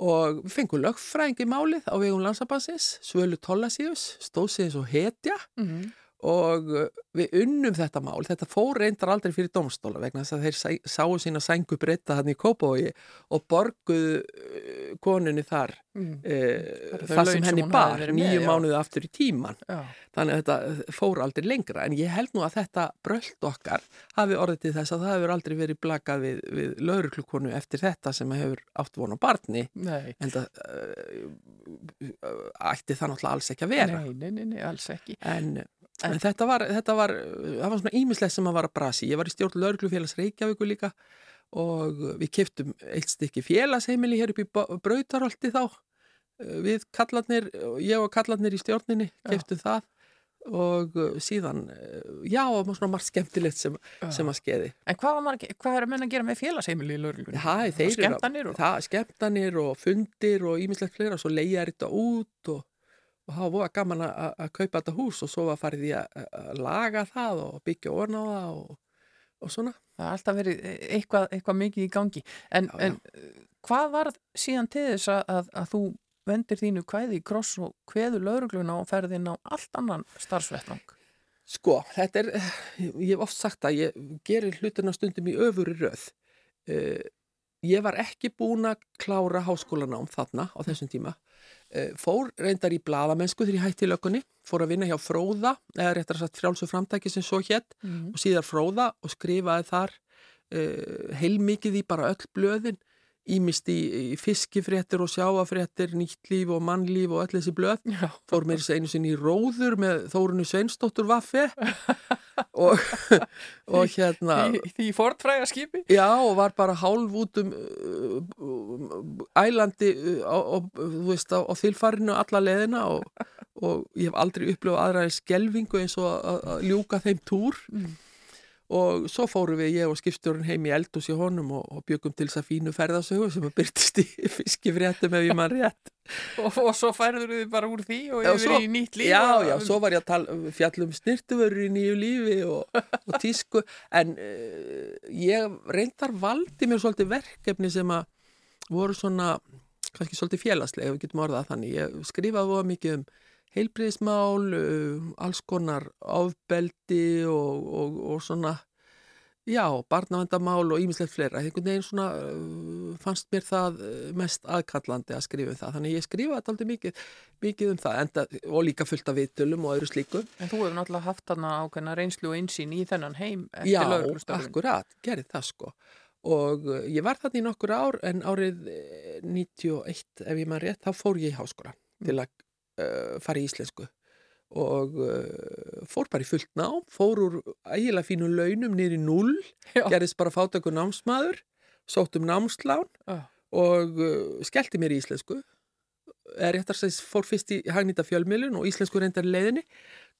og við fengum lögfræðing í málið á vegum landsambansins, Svölu Tollasíus, stóð eins og hetja. Mhm. Og uh, við unnum þetta mál, þetta fór reyndar aldrei fyrir domstóla vegna þess að þeir sáu sína sængu breyta hann í Kópavogi og borguðu uh, konunni þar Mm. þau það sem henni bar, nýju já. mánuði aftur í tíman Já. þannig að þetta fór aldrei lengra en ég held nú að þetta bröld okkar hafi orðið til þess að það hefur aldrei verið blakað við, við lauruglukonu eftir þetta sem hefur átt von á barni Nei. en það ætti það náttúrulega alls ekki að vera Nei, nei, nei, nei, alls ekki. en, en þetta var þetta var, það var svona ímislegt sem að var að brasi. Ég var í stjórn lauruglufélags Reykjavíku líka og við keftum eitt stykki félagsheimili hér upp í Brautarholti þá. Við kallarnir, ég og kallarnir í stjórninni keftum það og síðan, já, og svona margt skemmtilegt sem, sem að skeiði En hvað, var maður, hvað er að menna að gera með félagsheimili í lögreglunni? Já, þeir eru- Skemmtanir og... það, skemmtanir og fundir og ímislegt fleira og svo leiðar þetta út og, og það var gaman að, kaupa þetta hús og svo var farið í að, laga það og byggja orna á það og, og svona. Það er alltaf verið eitthvað, eitthvað mikið í gangi. En, Já, já. en uh, hvað var síðan til þess að, að, að þú vendir þínu kvæði í kross og kveður laurugluna og ferðin á allt annan starfsvettvang? Sko, þetta er, ég hef oft sagt að ég gerir hlutina stundum í öfuri röð. Uh, ég var ekki búin að klára háskólanám þarna á þessum tíma. Uh, fór reyndar í bladamennsku þegar ég hætti í löggunni, fór að vinna hjá Fróða, eða réttar að sagt frjálsu framtæki sem svo hétt Mm. og síðar Fróða og skrifaði þar uh, heilmikið í bara öll blöðin ímist í, fiskifréttir og sjáafréttir, nýtt líf og mannlíf og öll þessi blöð Já. fór mér einu sinni í róður með Þórunu Sveinsdóttur Vaffe og, og hérna Í, því fortfræga skipi? já og var bara hálf út um uh, ælandi uh, á, á, á, þilfarinu alla leðina og, og ég hef aldrei upplifað aðra skelvingu eins og að ljúka þeim túr Mm. Og svo fórum við ég og skipstjórun heim í eldús í honum og, og byggum til þess að fínu ferðasögu sem að byrtist í fiskifréttum ef ég mann rétt Og, og svo færður þið bara úr því og yfir svo- í nýtt líf? Já, já, svo var ég að tala um fjallum snirtuvörur í nýju lífi og, og tísku en uh, ég reyndar valdi mér svolítið verkefni sem að voru svona kannski svolítið félagslega, ef við getum orðað þannig ég skrifaði voða mikið um heilbriðismál, alls konar áfbeldi og, og, og svona já, barnavendamál og ímislegt fleira einhvern veginn svona fannst mér það mest aðkallandi að skrifa um það, þannig ég skrifaði þetta aldrei mikið mikið um það, enda, og líka fullt af viðtölum og öðru slíku. En þú hefur náttúrulega haft þarna ákveðna reynslu og einsýn í þennan heim eftir Já, lögreglustörfin. akkurat, gerði það sko og ég var þarna í nokkur ár en árið eh, 91 ef ég maður rétt, þá fór ég í háskóla til að fara í íslensku. Og uh, fór bara í fullt nám, fór úr ægilega fínu launum í null, gerðist bara fátakur námsmaður, sótt um námslán Já. og uh, skellti mér í íslensku. Er réttar sem fór fyrst í hagnýta fjölmiðlun og íslensku reyndar leiðinni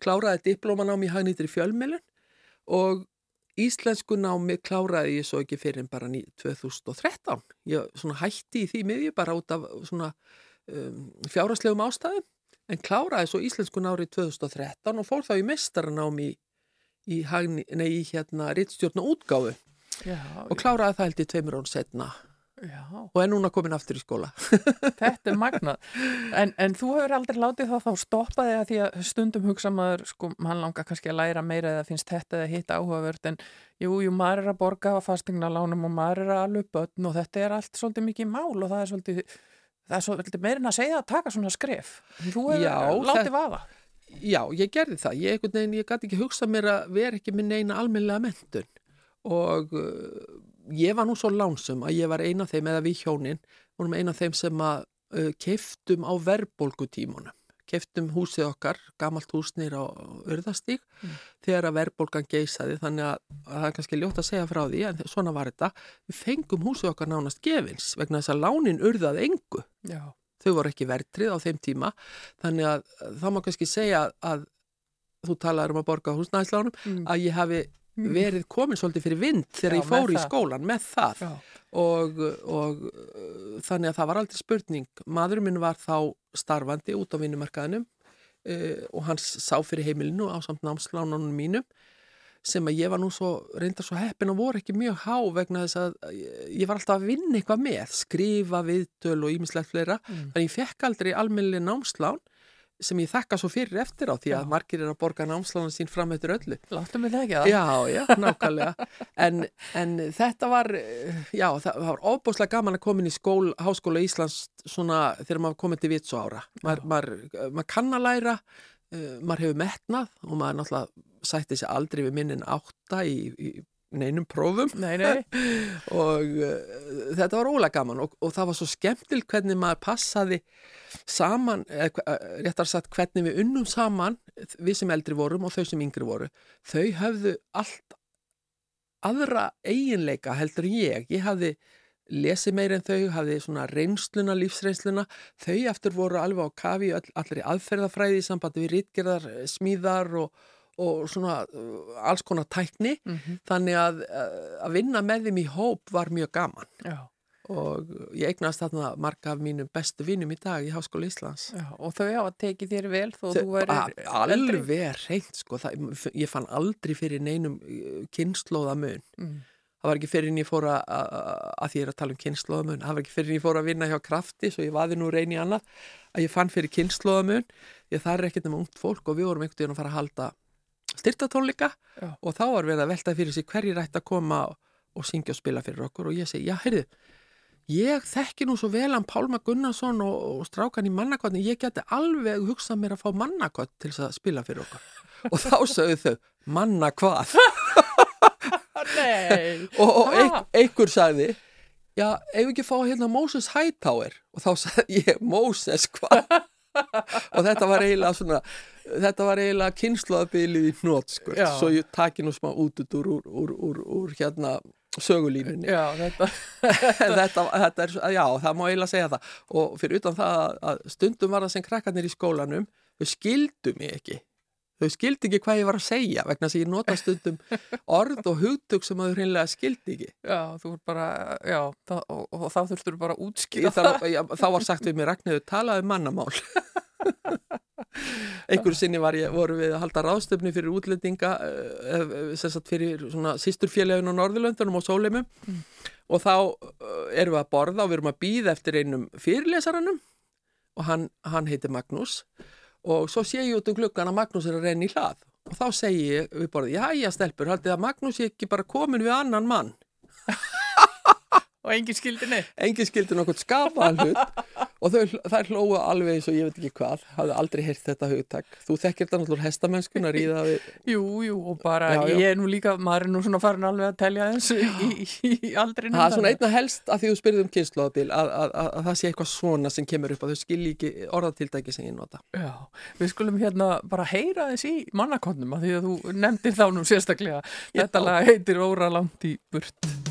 kláraði diplómanám í hagnýtri fjölmiðlun og íslensku námi kláraði ég svo ekki fyrir en bara ný, 2013 ég svona hætti í því miðju bara út af svona um, fjáraslegum ástæðum en kláraði svo íslensku nári 2013 og fór þá í mestaranám í, í, í hérna rittstjórn og útgáfu. Já, og kláraði það held í tveimur án setna já, og er núna komin aftur í skóla. Þetta er magnað. En, en þú hefur aldrei látið það þá stoppa þig að því að stundum hugsa maður, sko, mann langar kannski að læra meira eða finnst þetta eða hitt áhugavert en jú, jú, maður er að borga á fastegnalánum og maður er að alveg börn og þetta er allt svolítið mikið mál og það er svolítið, það er svolítið meirinn að segja að taka svona skref. Þú hefur látið vaða. Já, ég gerði það. Ég, einhvern veginn, ég gæti ekki hugsað mér að vera ekki minn eina almennlega mentun og uh, ég var nú svo lánsum að ég var eina af þeim, eða við hjónin, vorum eina af þeim sem að uh, keiftum á verðbólgutímunum. Keiftum húsið okkar, gamalt hús nýr á Urðastík, þegar að verðbólgan geisaði, þannig að, að það er kannski ljótt að segja frá því, en svona var þetta. Við fengum húsið okkar nánast gefins, vegna þess að lánin urðaði engu. Já, þau voru ekki vertrið á þeim tíma þannig að það má kannski segja að þú talaður um að borga húsnæðislánum, að ég hafi verið komin svolítið fyrir vind þegar Mm. Já, ég fór í það. skólan með það og, og þannig að það var aldrei spurning. Maður minn var þá starfandi út á vinnumarkaðinum uh, og hann sá fyrir heimilinu á samt námslánunum mínum sem að ég var nú svo, reyndar svo heppin og voru ekki mjög há vegna þess að ég- var alltaf að vinna eitthvað með, skrifa viðtöl og ímislegt fleira, Mm. þannig ég fekk aldrei almennileg námslán sem ég þakka svo fyrir eftir á því að Já. margir er að borga námslána sín fram eftir öllu. Láttu mig það ekki það? Já, já, nákvæmlega. En, en þetta var, já, það, var ofbúslega gaman að koma inn í skól, Háskóla Íslands svona þegar maður komið til vitsu ára. Maður, maður, maður kann að læra, uh, maður hefur metnað og maður náttúrulega sætti sig aldrei við minnin átta í, í neinum prófum. Nei, nei. og uh, þetta var ólega gaman og, og það var svo skemmtilt hvernig maður passaði saman, eða eh, réttar sagt hvernig við unnum saman við sem eldri vorum og þau sem yngri voru. Þau höfðu allt aðra eiginleika heldur ég. Ég hafði lesið meir en þau hafði svona reynsluna, lífsreynsluna. Þau eftir voru alveg á kafi í öll, allri aðferðafræði í sambandi við rítgerðar smíðar og, og svona uh, alls konar tækni. Mhm. þannig að, uh, að vinna með þeim í hóp var mjög gaman. Já, og ég eignast þarna marga af mínum bestu vinnum í dag í Háskóla Íslands. Já. Og þau hafa tekið þér vel þó Þau- þú a- alveg reynd sko, það, ég fann aldrei fyrir neinum kynnslóðamun Mm. það var ekki fyrir en ég fór að, að, að því ég er að tala um kynnslóðamun, það var ekki fyrir en ég fór að vinna hjá krafti, svo ég vaði nú reyni annað að ég fann fyrir kynnslóðamun ég það er ekkert nema ungt fólk og við vorum einhvern veginn að fara að halda styrtatónleika og þá var verið að velta fyrir sig hverjir ætti að koma og, syngja og spila fyrir okkur og ég segi, já, heyrðu ég þekki nú svo vel hann Pálma Gunnarsson og, og strákan í mannakotni ég geti alveg hugsað mér að fá mannakott til þess að spila fyrir okkur. Og þá sögðu þau, manna hvað? Nei. og, og eik, einhver sagði já, ef ekki fá hérna Moses Hightower? Og þá sagði ég, Moses hvað og þetta var eiginlega svona þetta var eiginlega kynnslóðabilið í hnót sko, svo ég taki nú smá út út úr, úr, úr, úr, hérna sögulínunni. Já, þetta, þetta, þetta er, já, það má eiginlega segja það. Og fyrir utan það að- stundum var það sem krakkarnir í skólanum þau skildu mig ekki þau skildi ekki hvað ég var að segja vegna þess að ég nota stundum orð og hugtök sem þau hreinlega skildi ekki. Já, þú er bara, já, það, og, og þá þurftur bara að útskýra þarf, ég, þá var sagt við mér Ragnhildur talaði um mannamál. Einhverju sinni var ég, voru við að halda ráðstöfni fyrir útlendinga uh, sem sagt fyrir svona sýsturfélagin á Norðurlöndunum og Sóleimum og þá uh, erum við að borða og við erum að býða eftir einum fyrirlesaranum. Og hann, hann heitir Magnús. og svo sé ég út um gluggan að Magnús er að renna í hlað. Og þá segi ég við borðið, já, já, stelpur, haldið að Magnús er ekki bara komin við annan mann og engin skildi neitt. engin skildi nokkuð skapaðan hlut og þau, þær hlóðu alveg eins og ég veit ekki hvað hafði aldrei heyrt þetta hugtak þú þekkir þetta náttúrulega ríða við Jú, jú, og bara, Já, já. ég er nú líka, maður er nú svona farin alveg að telja þessu í, í, í aldrinum. það er svona einna helst að því þú spyrðum um kynnslóðabil að, að, að, að það sé eitthvað svona sem kemur upp að þau skilji ekki orðatiltæki sem ég nota Já, við skulum hérna bara heyra þess í mannakonnum að því að þú nefndir þá nú sérstaklega. Þetta lag heitir Óra langt í burt.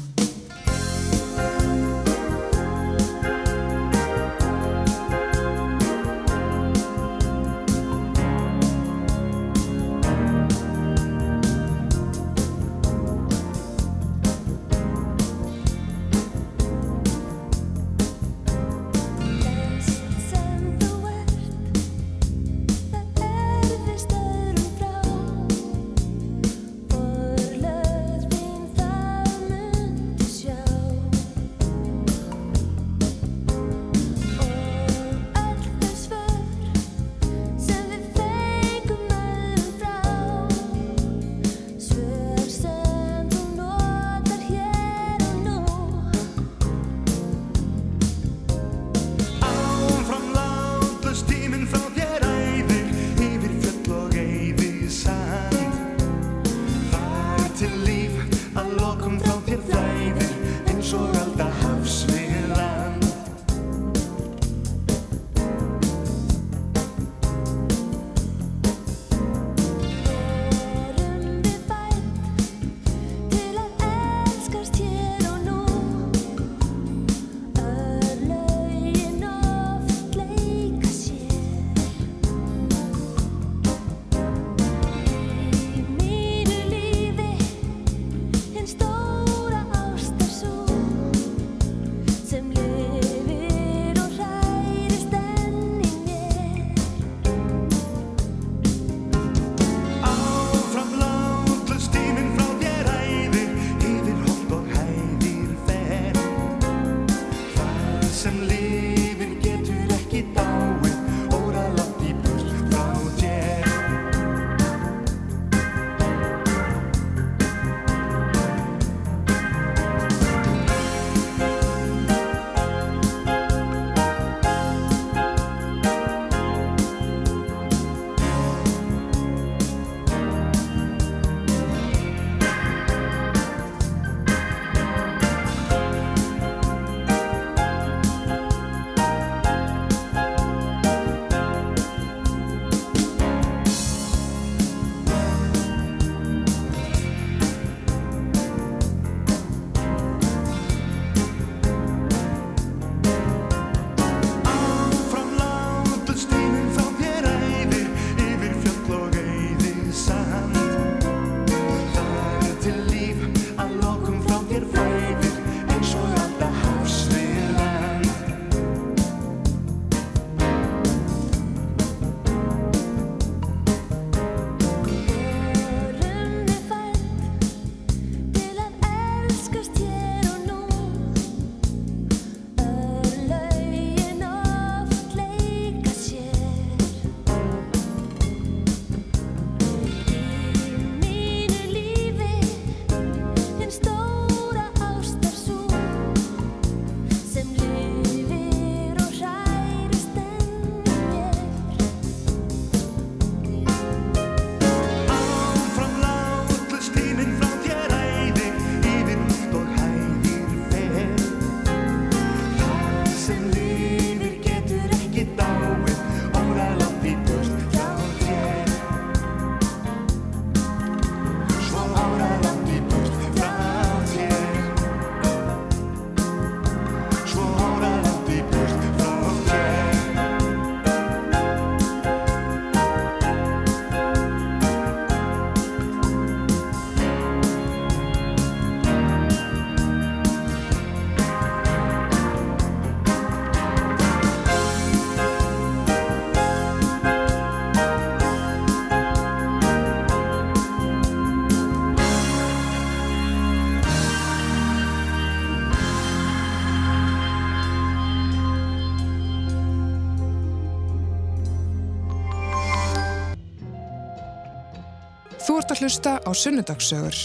Að hlusta á Sunnudagssögur.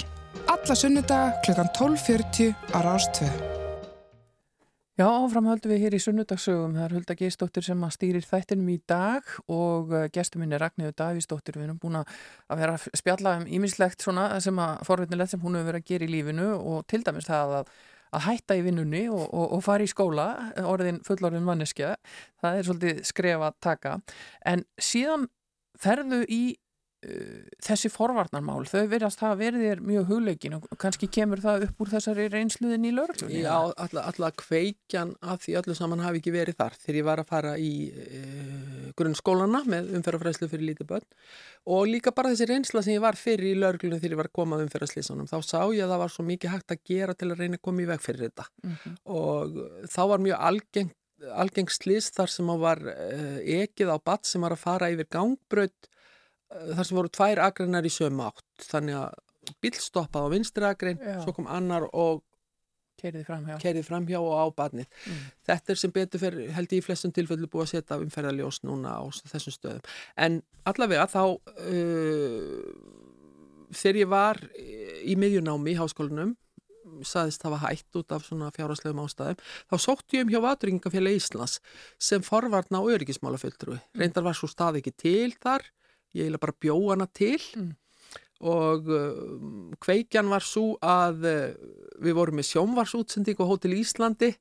Alla sunnudaga klukkan 12.40 á Rástvö. Já, áfram höldum við hér í sunnudagssögum. Það er Hulda Geistóttir sem stýrir þættinum í dag og uh, gestur minn er Ragnhildur Davísdóttir. Við erum búin að vera að spjalla um ímislegt svona sem að forvitnilegt sem hún hefur verið að gera í lífinu og til dæmis það að, að hætta í vinnunni og, og, og fara í skóla, orðin fullorðin manneskja. Það er svolítið skref að taka. En síðan ferðu í þessi forvarnarmál, þau verðast hafa verið þér mjög hugleikin og kannski kemur það upp úr þessari reynsluðin í lörglunni. Já, alla, alla kveikjan af því öllu saman hafi ekki verið þar þegar ég var að fara í e, grunnskólana með umferðarfræslu fyrir lítið börn og líka bara þessi reynsla sem ég var fyrir í lörglunni þegar ég var að koma að umferðarslýsanum þá sá ég að það var svo mikið hægt að gera til að reyna að koma í veg fyrir þetta Mhm. og þá var mjög algengt algeng slís þar sem var uh, ekið á batt sem var að fara yfir gangbraut uh, þar sem voru tvær agreinar í sömu átt þannig að bíl stoppaði á vinstri agrein Já. svo kom annar og Keiriði fram hjá. kerið framhjá og á barnið. Mm. Þetta er sem betur fyrir, held ég í flestum tilfellu búið að setja umferðarljós núna á þessum stöðum. En allavega þá, uh, þegar ég var í miðjunámi í háskólanum, saðist hafa hætt út af svona fjárháslegum ástæðum, þá sótti ég um hjá Vaturingafélag Íslands sem forvarna á öryggismálafulltrúi. Reyndar var svo stað ekki til þar, ég eiginlega bara bjó hana til Mm. og uh, kveikjan var svo að uh, við vorum með sjónvarsútsending á Hótel Íslandi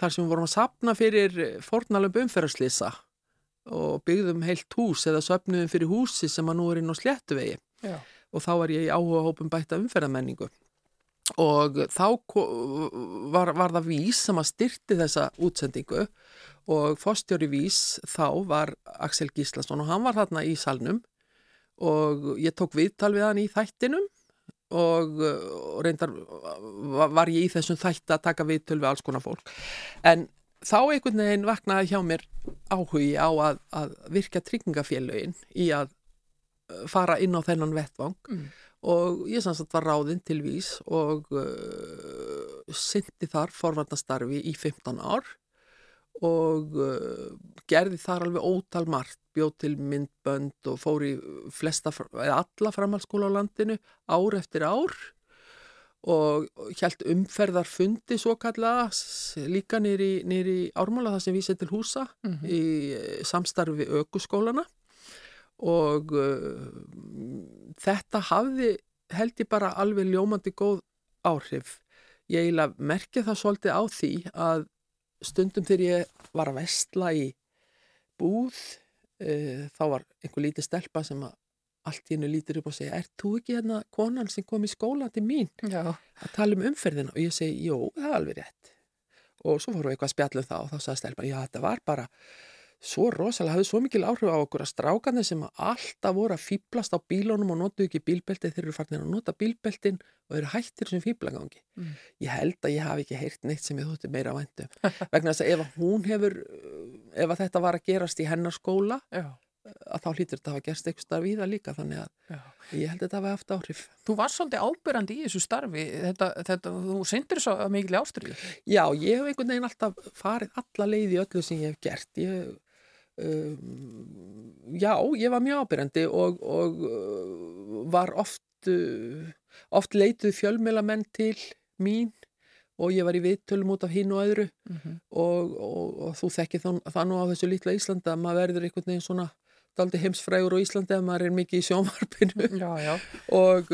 þar sem við vorum að sapna fyrir fornalömb umferðarslýsa og byggðum heilt hús eða söpnuðum fyrir húsi sem að nú er inn á sléttuvegi Já. og þá var ég í áhuga hópum bætta umferðarmenningu og þá var, var það Vís sem að styrti þessa útsendingu og fórstjóri Vís þá var Axel Gíslason og hann var þarna í salnum og ég tók viðtal við hann í þættinum og, og reyndar var, ég í þessum þætti að taka viðtöl við alls konar fólk en þá einhvern veginn vaknaði hjá mér áhugi á að, að virka tryggingafélögin í að uh, fara inn á þennan vettvang Mm. Og ég sanns að var ráðinn til vís og uh, syndi þar forvarnastarfi í 15 ár og uh, gerði þar alveg ótal margt, bjóð til myndbönd og fór í flesta, alla framhaldsskóla á landinu ár eftir ár og hjælt umferðarfundi svo kallaða líka nýri, ármála það sem vísið til húsa Mhm. í eh, samstarfi við ökuskólana og uh, þetta hafði held ég bara alveg ljómandi góð áhrif. Ég eiginlega merki það svolítið á því að stundum þegar ég var að vestla í búð uh, þá var einhver lítið stelpa sem að allt í hennu lítur upp og segja er þú ekki hérna konan sem kom í skóla til mín? Já, að tala um umferðina. Og ég segi, jú, það er alveg rétt. Og svo fórum við eitthvað að spjalla um það og þá sagði stelpan, já, þetta var bara svo rosalega, hafði svo mikil áhrif á okkur að strákandi sem alltaf voru að fýblast á bílunum og notu ekki bílbelti þeir eru farnir að nota bílbeltin og eru hættir sem fýblagangi. Mm. Ég held að ég hafi ekki heyrt neitt sem ég þótti meira væntum. Vegna þess að ef hún hefur, uh, ef þetta var að gerast í hennar skóla, já, að þá hlýtur þetta að hafa gerst eitthvað starf í það líka, þannig að já. ég held að þetta hafi haft áhrif. Þú varst svolítið ábyrrandi í þessu starfi, þetta, þetta, þú syndir svo mikil ástriðu. Já, ég hef einhvern veginn alltaf farið alla leið í öllu sem ég hef gert. Ég, já, ég var mjög ábyrjandi og, og uh, var oft, uh, oft leituð fjölmélamenn til mín og ég var í viðtölum út af hinn og öðru Mhm. og, og, og þú þekkir þann, það nú á þessu lítla Íslandi að maður verður einhvern veginn svona daldi heimsfrægur á Íslandi ef maður er mikið í sjónvarpinu Já, já. og,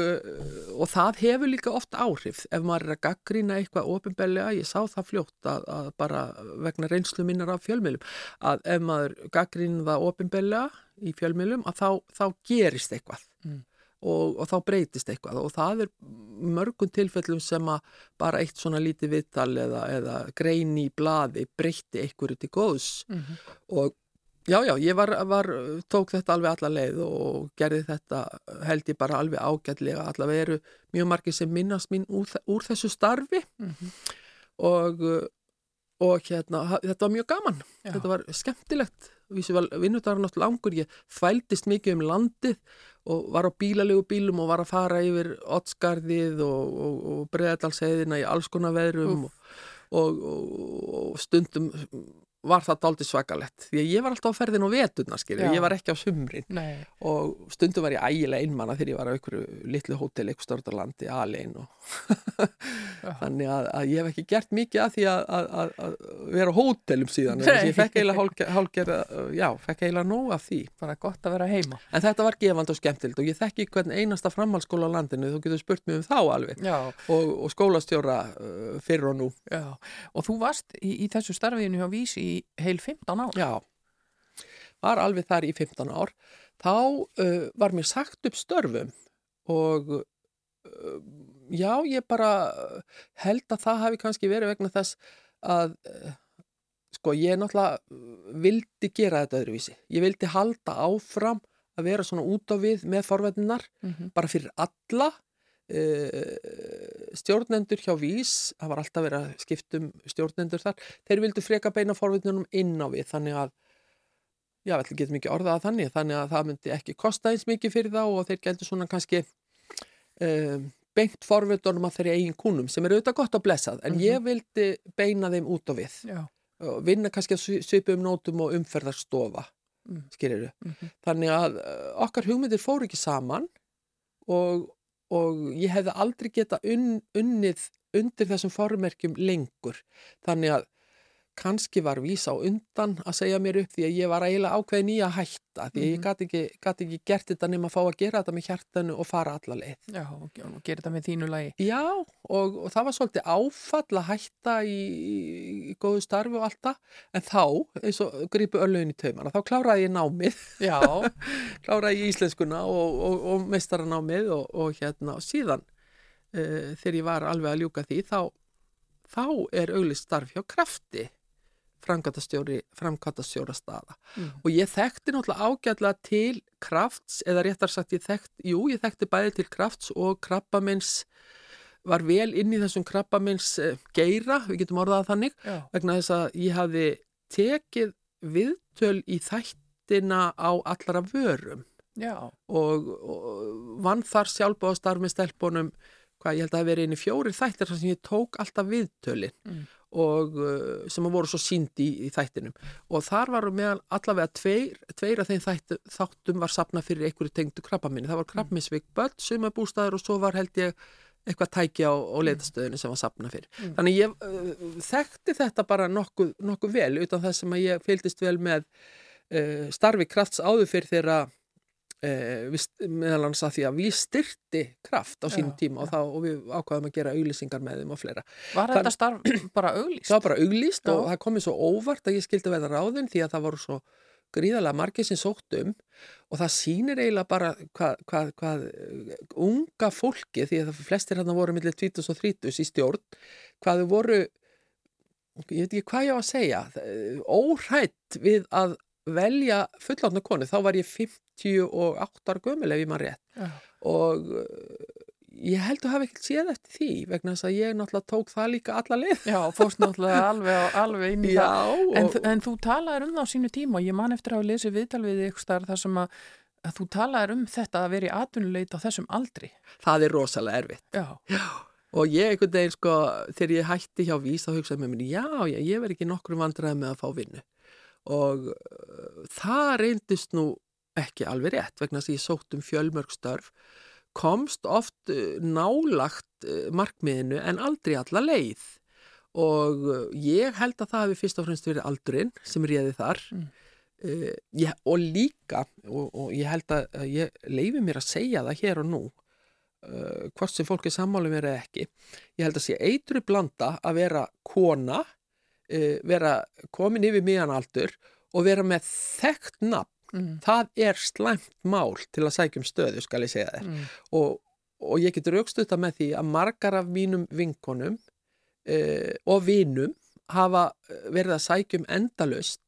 og það hefur líka oft áhrif ef maður er að gaggrína eitthvað ofinbellega, ég sá það fljótt að, að bara vegna reynslu minnar af fjölmiðlum, að ef maður gaggrína það ofinbellega í fjölmiðlum að þá, þá gerist eitthvað Mm. og, og þá breytist eitthvað og það er mörgum tilfellum sem að bara eitt svona lítið viðtal eða, eða grein í blaði breytti einhverju til góðs Mhm. og já, já, ég var, var, tók þetta alveg alla leið og gerði þetta held ég bara alveg ágætlega. Allavega eru mjög margir sem minnast mín úr, úr þessu starfi. Mhm. og, uh, og hérna, þetta var mjög gaman. Já. þetta var skemmtilegt. Vísi var náttúrulega langur, ég fældist mikið um landið og var á bílalegu bílum og var að fara yfir Ottskarðið og, og, og Breiðdalsheiðina í alls konar veðrum og, og, og, og stundum var það dálítið svakalett því að ég var alltaf á ferðin á veturna skilju, Já. ég var ekki á sumrin. Nei, og stundum var ég ægilega einmanna þegar ég var á einhverju litlu hótel eitthvað stort á landi alein og þannig að, að ég hef ekki gert mikið að því að, að, að, að vera á hótelum síðan. Ég fekk eiginlega hálger, hálger já, fekk eiginlega nóg af því. Bara gott að vera heima. en þetta var gefand og skemmtild og ég þekki hvern einasta framhaldsskóla á landinu þú getur spurt mig um þá alveg. Og, og skólastjóra uh, fyrir og nú. Já. Og þú varst í, í þessu starfiðinu hjá Vísi í heil 15 ár. Já, var alveg þar í 15 ár. Þá uh, var mér sagt upp störfum og uh, já, ég bara held að það hafi kannski verið vegna þess að uh, sko, ég náttúrulega vildi gera þetta öðruvísi. Ég vildi halda áfram að vera svona út á við með forveitinar Mhm. bara fyrir alla stjórnendur hjá Vís, það var alltaf verið að skiptum stjórnendur þar, þeir vildu freka beina forvitunum inn á við þannig að já, við getum ekki orðað að þannig þannig að það myndi ekki kosta eins mikið fyrir þá og þeir gældu svona kannski um, beint forvitunum að þeirri eigin kúnum sem er auðvitað gott að blessað en Mhm. ég vildi beina þeim út á við Já. og vinna kannski að svipa um nótum og umferðarstofa Mm. skýriru Mhm. þannig að uh, okkar hugmyndir fóru ekki saman og, og ég hefði aldrei geta unn, unnið undir þessum formerkjum lengur. Þannig að kannski var vísa á undan að segja mér upp því að ég var eiginlega ákveðin í að hætta því ég Mhm. gat ekki, gat ekki gert þetta nema að fá að gera þetta með hjartanu og fara alla leið. Já, og gerir þetta með þínu lagi. Já, og, og það var svolítið áfall að hætta í, í, góðu starfi og allt það, en þá, eins og grípu öllugin í taumana, þá kláraði ég námið, Já, kláraði ég íslenskuna og, og, og meistaranámið og, og hérna, og síðan uh, þegar ég var alveg að ljúka því, þá, þá er auglist starf hjá krafti framkvæmtastjóri, framkvæmtastjóra staða. Mm. og ég þekkti náttúrulega ágætlega til krafts, eða réttar sagt ég þekkti, jú, ég þekkti bæði til krafts og krabbamins var vel inn í þessum krabbamins uh, geira, við getum orðað þannig já, vegna þess að ég hafði tekið viðtöl í þættina á allara vörum. Og, og vann þar sjálfbóðastarf með stelpunum hvað ég held að það hafi verið inn í fjóri þættir þar sem ég tók alltaf viðtölin. Mm. Og uh, sem voru svo sínd í, í þættinum og þar varu meðal allavega tveir, tveir af þeim þættu, þáttum var sapna fyrir einhverju tengdu krabbaminni. Það var krabminsvik börn, sumabústæður og svo var held ég eitthvað tæki á, á leitastöðinu sem var sapna fyrir. Þannig ég uh, þekkti þetta bara nokkuð, nokkuð vel utan þess sem að ég fylgdist vel með uh, starfi krafts áður fyrir þeirra meðal hans að því að við styrti kraft á sínum Já, tíma og, þá, og við ákvaðum að gera auglýsingar með þeim og fleira. Var þetta starf bara auglýst? Það var bara auglýst Já. og það komið svo óvart að ég skildi veða ráðin því að það voru svo gríðarlega margir sem sótt um og það sýnir eiginlega bara hvað, hvað, hvað uh, unga fólki, því að það flestir hérna voru millir 20 og 30 í stjórn, hvað þau voru, ég veit ekki hvað ég á að segja, það- óhrætt við að velja fullátna konu, þá var ég 58 ára gömul ef ég maður rétt Já. og uh, ég held að hafa ekkert séð eftir því vegna þess að ég náttúrulega tók það líka alla leið. Já, fórst náttúrulega alveg, alveg inn í það. Já, En, og, þú- en þú talaðir um það á sínu tíma og ég man eftir að hafa lesið viðtal við ykkur starf þar sem að, að þú talaðir um þetta að vera í atvinnuleit á þessum aldri. það er rosalega erfitt. Já, Og ég einhvern veginn sko, þegar ég hætti hjá Vís þá hugsaði með mér, já, já, ég verð ekki nokkrum vandræði með að fá vinnu. Og uh, það reyndist nú ekki alveg rétt vegna þess að ég sótt um fjölmörg störf, komst oft uh, nálagt uh, markmiðinu en aldrei alla leið. Og uh, ég held að það hefði fyrst og fremst verið aldurinn sem réði þar. Mm. Uh, ég, og líka, og, og ég held að ég leifi mér að segja það hér og nú, uh, hvort sem fólk er sammálu mér eða ekki ég held að sé eitru blanda að vera kona uh, vera komin yfir miðan aldur og vera með þekkt nafn mm. það er slæmt mál til að sækja um stöðu skal ég segja þér Mm. og, og ég getur aukstuta með því að margar af mínum vinkonum uh, og vinum hafa eh, verið að sækja um endalust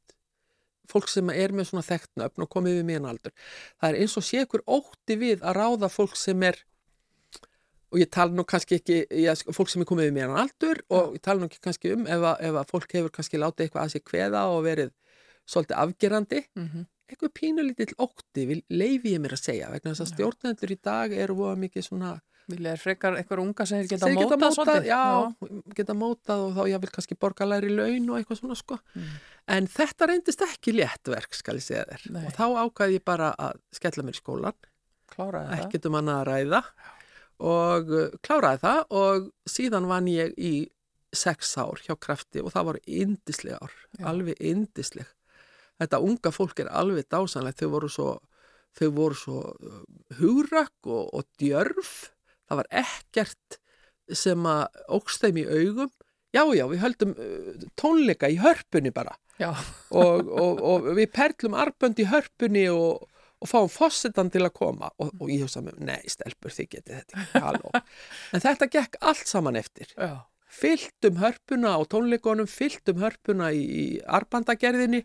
fólk sem er með svona þekkt nöfn og komið við miðan aldur. Það er eins og sé ykkur ótti við að ráða fólk sem er og ég tala nú kannski ekki sko, fólk sem er komið við miðan aldur og ég tala nú ekki kannski um ef að, ef að fólk hefur kannski látið eitthvað að sér kveða og verið svolítið afgerandi Mm eitthvað pínulítill ótti vil leifi ég mér að segja vegna þess að stjórnendur í dag eru voða mikið svona Vilja er frekar eitthvað unga sem geta mótað svolítið? já, geta mótað og þá ég vil kannski borga læri laun og eitthvað svona sko. Mm. en þetta reyndist ekki léttverk skal ég segja þér. Nei. og þá ákvaði ég bara að skella mér í skólan ekkert um annað að ræða. Og uh, kláraði það og síðan vann ég í sex ár hjá krafti og það voru indisleg ár, Já. alveg indisleg þetta unga fólk er alveg dásanlegt þau voru svo, þau voru svo uh, hugrakk og, og djörf. Það var ekkert sem að ógst þeim í augum. Já já við höldum uh, tónleika í hörpunni bara. Og, og, og við perlum arbönd í hörpunni og, og fáum fossetan til að koma. Og, og ég hugsa með, nei, stelpur þið getið þetta, halló. En þetta gekk allt saman eftir. já, Fylltum hörpuna á tónleikonum, fylltum hörpuna í, í arbandagerðinni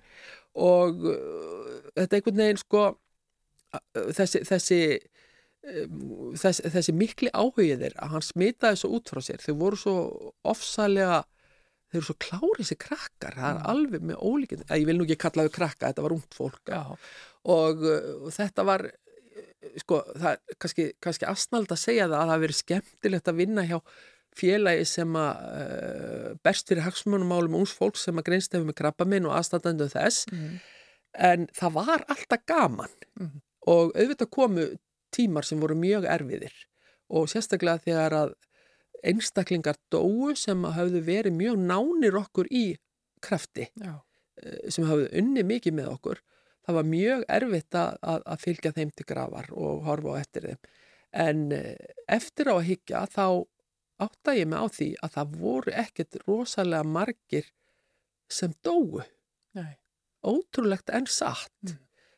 og uh, þetta einhvern veginn sko, uh, þessi, þessi, um, þessi, þessi mikli áhugið þeirra, að hann smitaði svo út frá sér, þau voru svo ofsalega þeir eru svo klárið þessi krakkar. Það er alveg með ólíkinn ég vil nú ekki kalla þau krakka, þetta var ungt fólk. Og, uh, og þetta var sko, það er kannski, kannski asnald að segja það að það hafi verið skemmtilegt að vinna hjá félagi sem að uh, berst fyrir hagsmunumálum úns fólk sem að greinst hefur með krabbaminn og aðstandandu þess. Mm. en það var alltaf gaman. Mhm. og auðvitað komu tímar sem voru mjög erfiðir. Og sérstaklega þegar að einstaklingar dóu sem að hafðu verið mjög nánir okkur í krafti já, eh, sem hafðu unni mikið með okkur það var mjög erfitt að, að, fylgja þeim til grafar og horfa á eftir þeim. En eh, eftir á að higgja þá átta ég mig á því að það voru ekkert rosalega margir sem dóu. Nei, ótrúlegt en satt.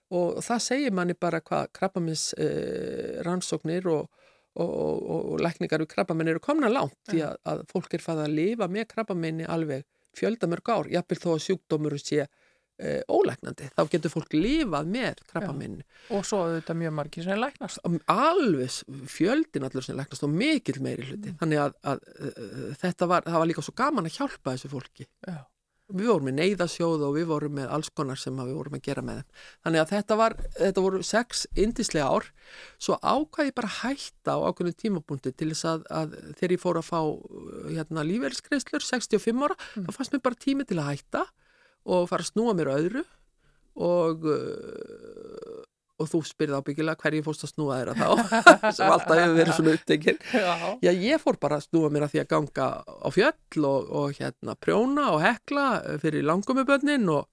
Og það segir manni bara hvað krabbamins uh, rannsóknir og, og, og, og, lækningar við krabbaminn eru komna langt því að, að fólk er fæða að lifa með krabbaminni alveg fjöldamörg ár, jafnvel þó að sjúkdómur sé uh, ólæknandi, þá getur fólk lifað með krabbaminni og svo auðvitað mjög margir sem læknast. alveg fjöldin allur sem læknast og mikill meiri hluti. Þannig að, að uh, þetta var, var líka svo gaman að hjálpa þessu fólki. Já. við vorum með neyðasjóð og við vorum með alls konar sem að við vorum að gera með þeim. Þannig að þetta, var, þetta voru sex indislega ár, svo ákvað ég bara að hætta á ákveðinu tímapunkti til þess að, að þegar ég fór að fá hérna, lífeyriskreislur, 65 ára, þá fannst mér bara tími til að hætta og fara að snúa mér öðru og, uh, og þú spyrði ábyggilega hverju fórst að snúa þér að þá, sem alltaf hefur verið svona upptekinn. Já, ég fór bara að snúa mér að því að ganga á fjöll og, og hérna prjóna og hekla fyrir langumubönnin og,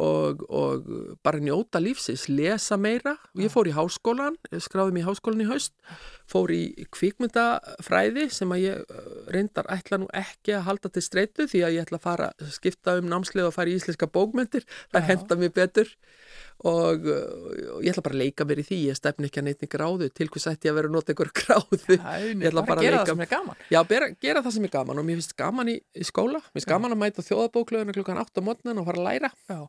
og, og bara njóta lífsins, lesa meira. Ég fór í háskólan, skráði mig í háskólan í haust, fór í kvikmyndafræði sem að ég eh, reyndar ætla nú ekki að halda til streitu því að ég ætla að fara að skipta um námslið og fara í íslenska bókmyndir. Það henda mér betur og, og ég ætla bara að leika mér í því, ég stefni ekki að neitt gráðu, til hvers ætti ég að vera að nota einhver gráðu. Æ, Ég ætla bara að að gera leika- það sem er gaman. Já, bera, gera það sem er gaman og mér finnst gaman í, í skóla, mér finnst gaman að mæta þjóðabóklöðuna klukkan 8 á mótnan og fara að læra, Já.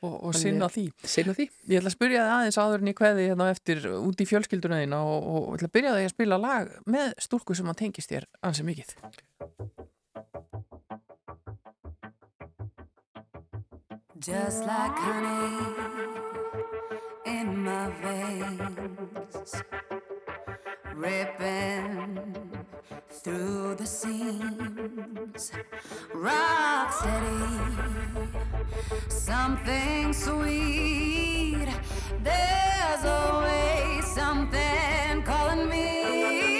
Og, og sinna því. sinna því. Ég ætla að spyrja þið aðeins áður en í kveði hérna eftir út í fjölskylduna þína og, og ég ætla að byrja því að spila lag með stúlku sem að tengist þér ansi mikið. Just like honey in my veins, ripping through the seams, rock steady, something sweet. There's always something calling me.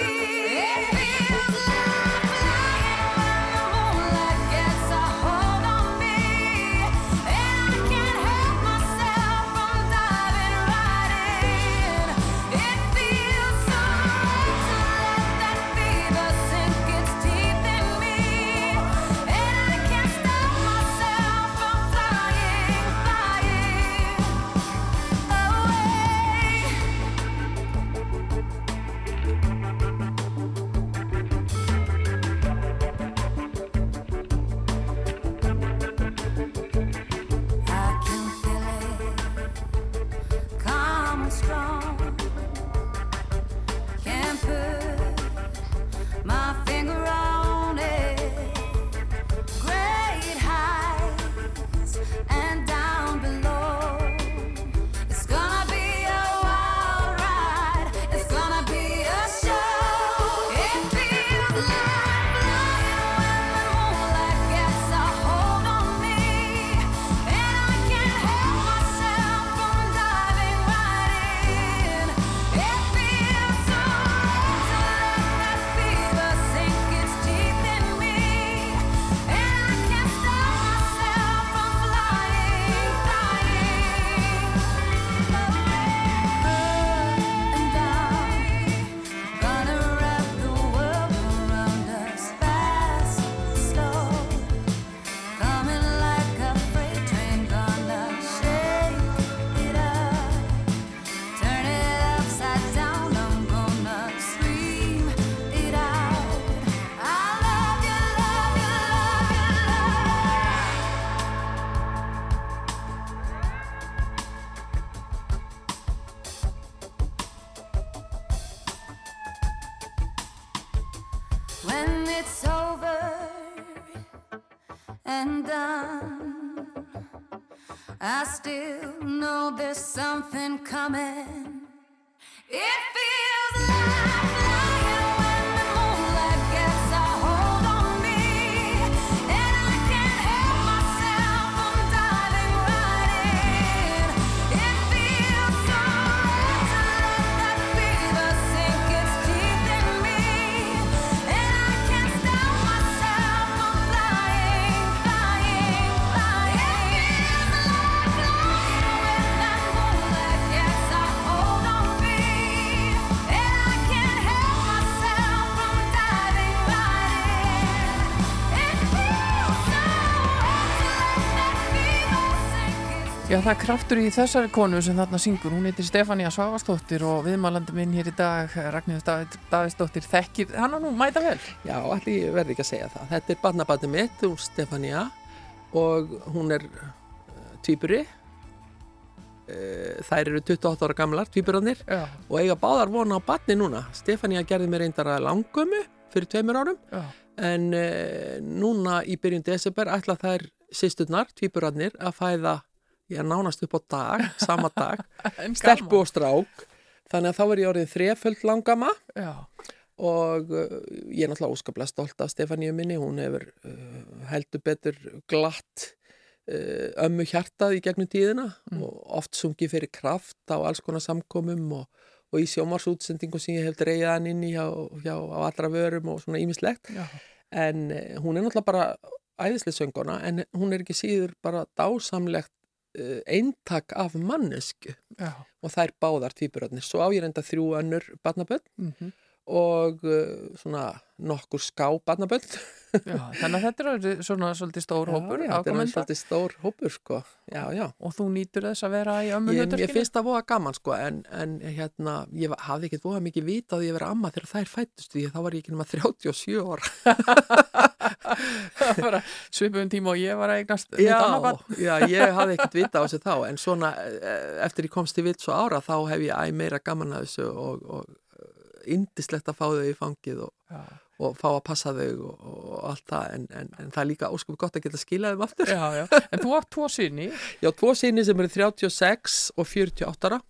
Já, það er kraftur í þessari konu sem þarna syngur. Hún heitir Stefania Svavastóttir og viðmælandi minn hér í dag, Ragnhildur Davíð, Davíðsdóttir, þekkir hann nú mæta vel. Já, allir verði ekki að segja það. Þetta er barnabandi mitt, hún Stefania og hún er uh, tvíburi. Uh, þær eru 28 ára gamlar, tvíburarnir Já. og eiga báðar vona á barni núna. Stefania gerði mér reyndar að langömu fyrir tveimur árum Já. en uh, núna í byrjun desember ætla þær sýsturnar, tvíburarnir, að fæða ég er nánast upp á dag, sama dag. Stelpu og strák. Þannig að þá er ég orðin þreföld langama. Já, og uh, ég er náttúrulega óskaplega stolt af Stefaníu minni, hún hefur uh, heldur betur glatt uh, ömmu hjartað í gegnum tíðina og oft sungið fyrir kraft á alls konar samkomum og, og í sjómarsútsendingu sem ég hef dreigið hann inn í hjá, hjá á allra vörum og svona ímislegt en hún er náttúrulega bara æðislega sönguna en hún er ekki síður bara dásamlegt eintak af mannesku já. og þær báðar tvíburarnir. Svo á ég reynda þrjú önnur barnaböld Mm og uh, svona nokkur ská barnaböld. já. Þannig að þetta er svona svolítið stór hópur Já, já, þetta er svolítið stór hópur sko. Já, já. og þú nýtur þess að vera í Ég, ömmunuturkinu. ég finnst það voða gaman sko en, en hérna, ég hafði ekkert voða mikið vita að ég vera amma þegar þær fættust því þá var ég ekki nema 37 ára. bara svipum tíma og ég var að eignast Já, ég hafði ekkert vita á þessu þá en svona eh, eftir ég komst til vilt svo ára þá hef ég æg meira gaman að þessu og, og indislegt að fá þau í fangið og, Já, og fá að passa þau og, og allt það en, en, en það er líka óskum gott að geta skilað þeim aftur. já, já. En þú átt tvo sinni. Já, tvo síni sem eru 36 og 48 ára.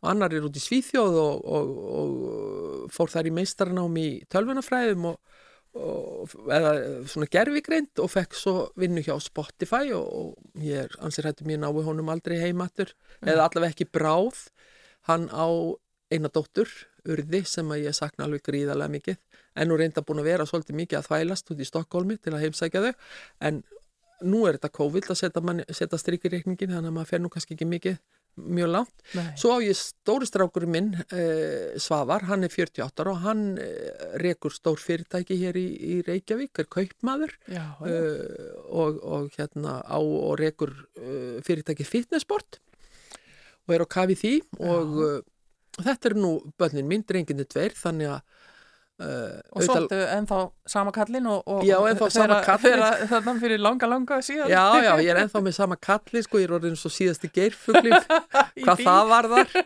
Og annar er út í Svíþjóð og, og, og fór þar í meistarnám í tölvunafræðum og, og eða svona gerfigreind og fekk svo vinnu hjá Spotify og, og ég er ansið hættu mér nái honum aldrei heimatur eða allavega ekki bráð. Hann á eina dóttur urði sem að ég sakna alveg gríðarlega mikið. En nú reynda búin að vera svolítið mikið að þvælast út í Stokkólmi til að heimsækja þau. En nú er þetta COVID að setja, setja strikirreikningin þannig að maður fer nú kannski ekki mikið mjög langt. Nei. Svo á ég stóri strákurinn minn, uh, Svavar, hann er 48 ára og hann uh, rekur stór fyrirtæki hér í, í Reykjavík, er kaupmaður. Já, já. uh, og, og hérna á og rekur uh, fyrirtæki fitnessport og er á kafi því og uh, þetta er nú bönnin mín, drenginni tveir, þannig að uh, Og svo ertu ennþá sama kallinn og, og Já, ennþá sama þeirra- Þarna fyrir langa, langa síðan. Já, já, ég er ennþá með sama kalli, sko, ég er orðin svo síðasti geirfugli, Í hvað það var þar,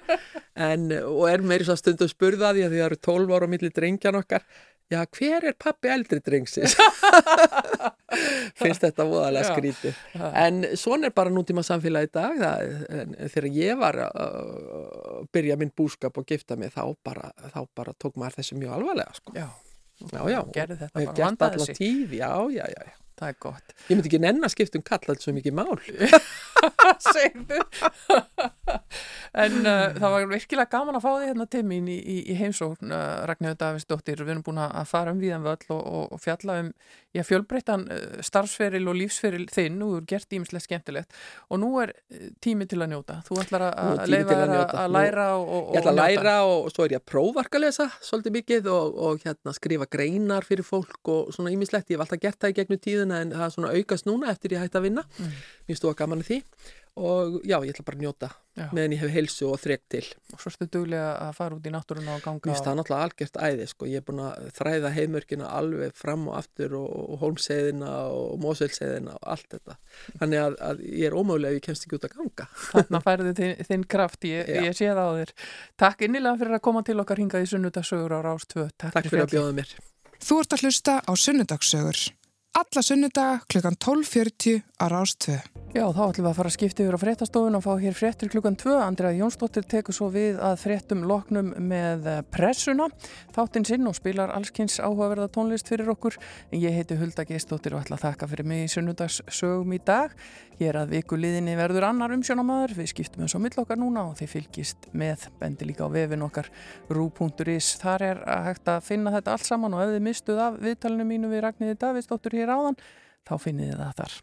en, og er meiri svo stundum spurða því að því það eru 12 ára á milli drengjan okkar, já, hver er pappi eldri drengsins? Finnst þetta voðalega Já. skrítið. En svona er bara nútíma samfélagi í dag, það, þegar ég var að byrja minn búskap og gifta mig, þá bara, þá bara tók maður þessu mjög alvarlega, sko. Já, Já, já, gerði þetta bara, vandaði sig. tíð, já, já, já, já. það er gott. Ég myndi ekki nenn að skipta um kall alls svo mikið mál. Segðu. En uh, það var virkilega gaman að fá því hérna til mín í, í, í heimsókn uh, Ragnhjóð Davidsdóttir, við erum búin að fara um viðan völl og, og, og fjalla um já, fjölbreyttan uh, starfsferil og lífsferil þinn, nú er gert ímislegt skemmtilegt og nú er uh, tími til að njóta þú ætlar að- að leifa að að, að læra og, og, Ég ætla að og læra og svo er ég að prófarkalesa svolítið mikið og, og hérna skrifa greinar fyrir fólk og svona ímislegt. Ég hef alltaf gert það í gegnum tíðina en það er svona aukast núna eftir ég hætti að vinna. Mm. Að og já, ég ætla bara að njóta Já. meðan ég hef heilsu og þrek til. og svo ertu duglega að fara út í náttúruna og ganga Mér finnst það náttúrulega algjört æði sko. Ég er búin að þræða heimörkina alveg fram og aftur og, og holmseiðina og mósveilseiðina og allt þetta. Þannig að, að ég er ómögulega ef ég kemst ekki út að ganga. Þarna færðu þinn, þinn kraft, ég, ég sé það á þér. Takk innilega fyrir að koma til okkar hingað í sunnudagsögur á Rás 2. Takk, Takk fyrir að fjallið. um bjóða mér. Þú ert að hlusta á Sunnudagssögur. Alla sunnudaga klukkan 12.40 á Rás 2. Já, þá ætlum við að fara að skipta yfir á fréttastofun og fá hér fréttir klukkan 2. Andrea Jónsdóttir tekur svo við að fréttum loknum með eh, pressuna, þáttinn sinn og spilar allskins áhugaverða tónlist fyrir okkur. Ég heiti Hulda Geistóttir og ætla að þakka fyrir mig í sunnudagssögum í dag. Hér að viku liðinni verður annar umsjónamaður. Við skiptum eins og mill okkar núna og þið fylgist með bendi líka á vefin okkar rú.is. Þar er að hægt að finna þetta allt saman og ef þið mistuð af viðtalinu mínu við Ragnhiði Davidsdóttur hér áðan, þá finnið þið það þar.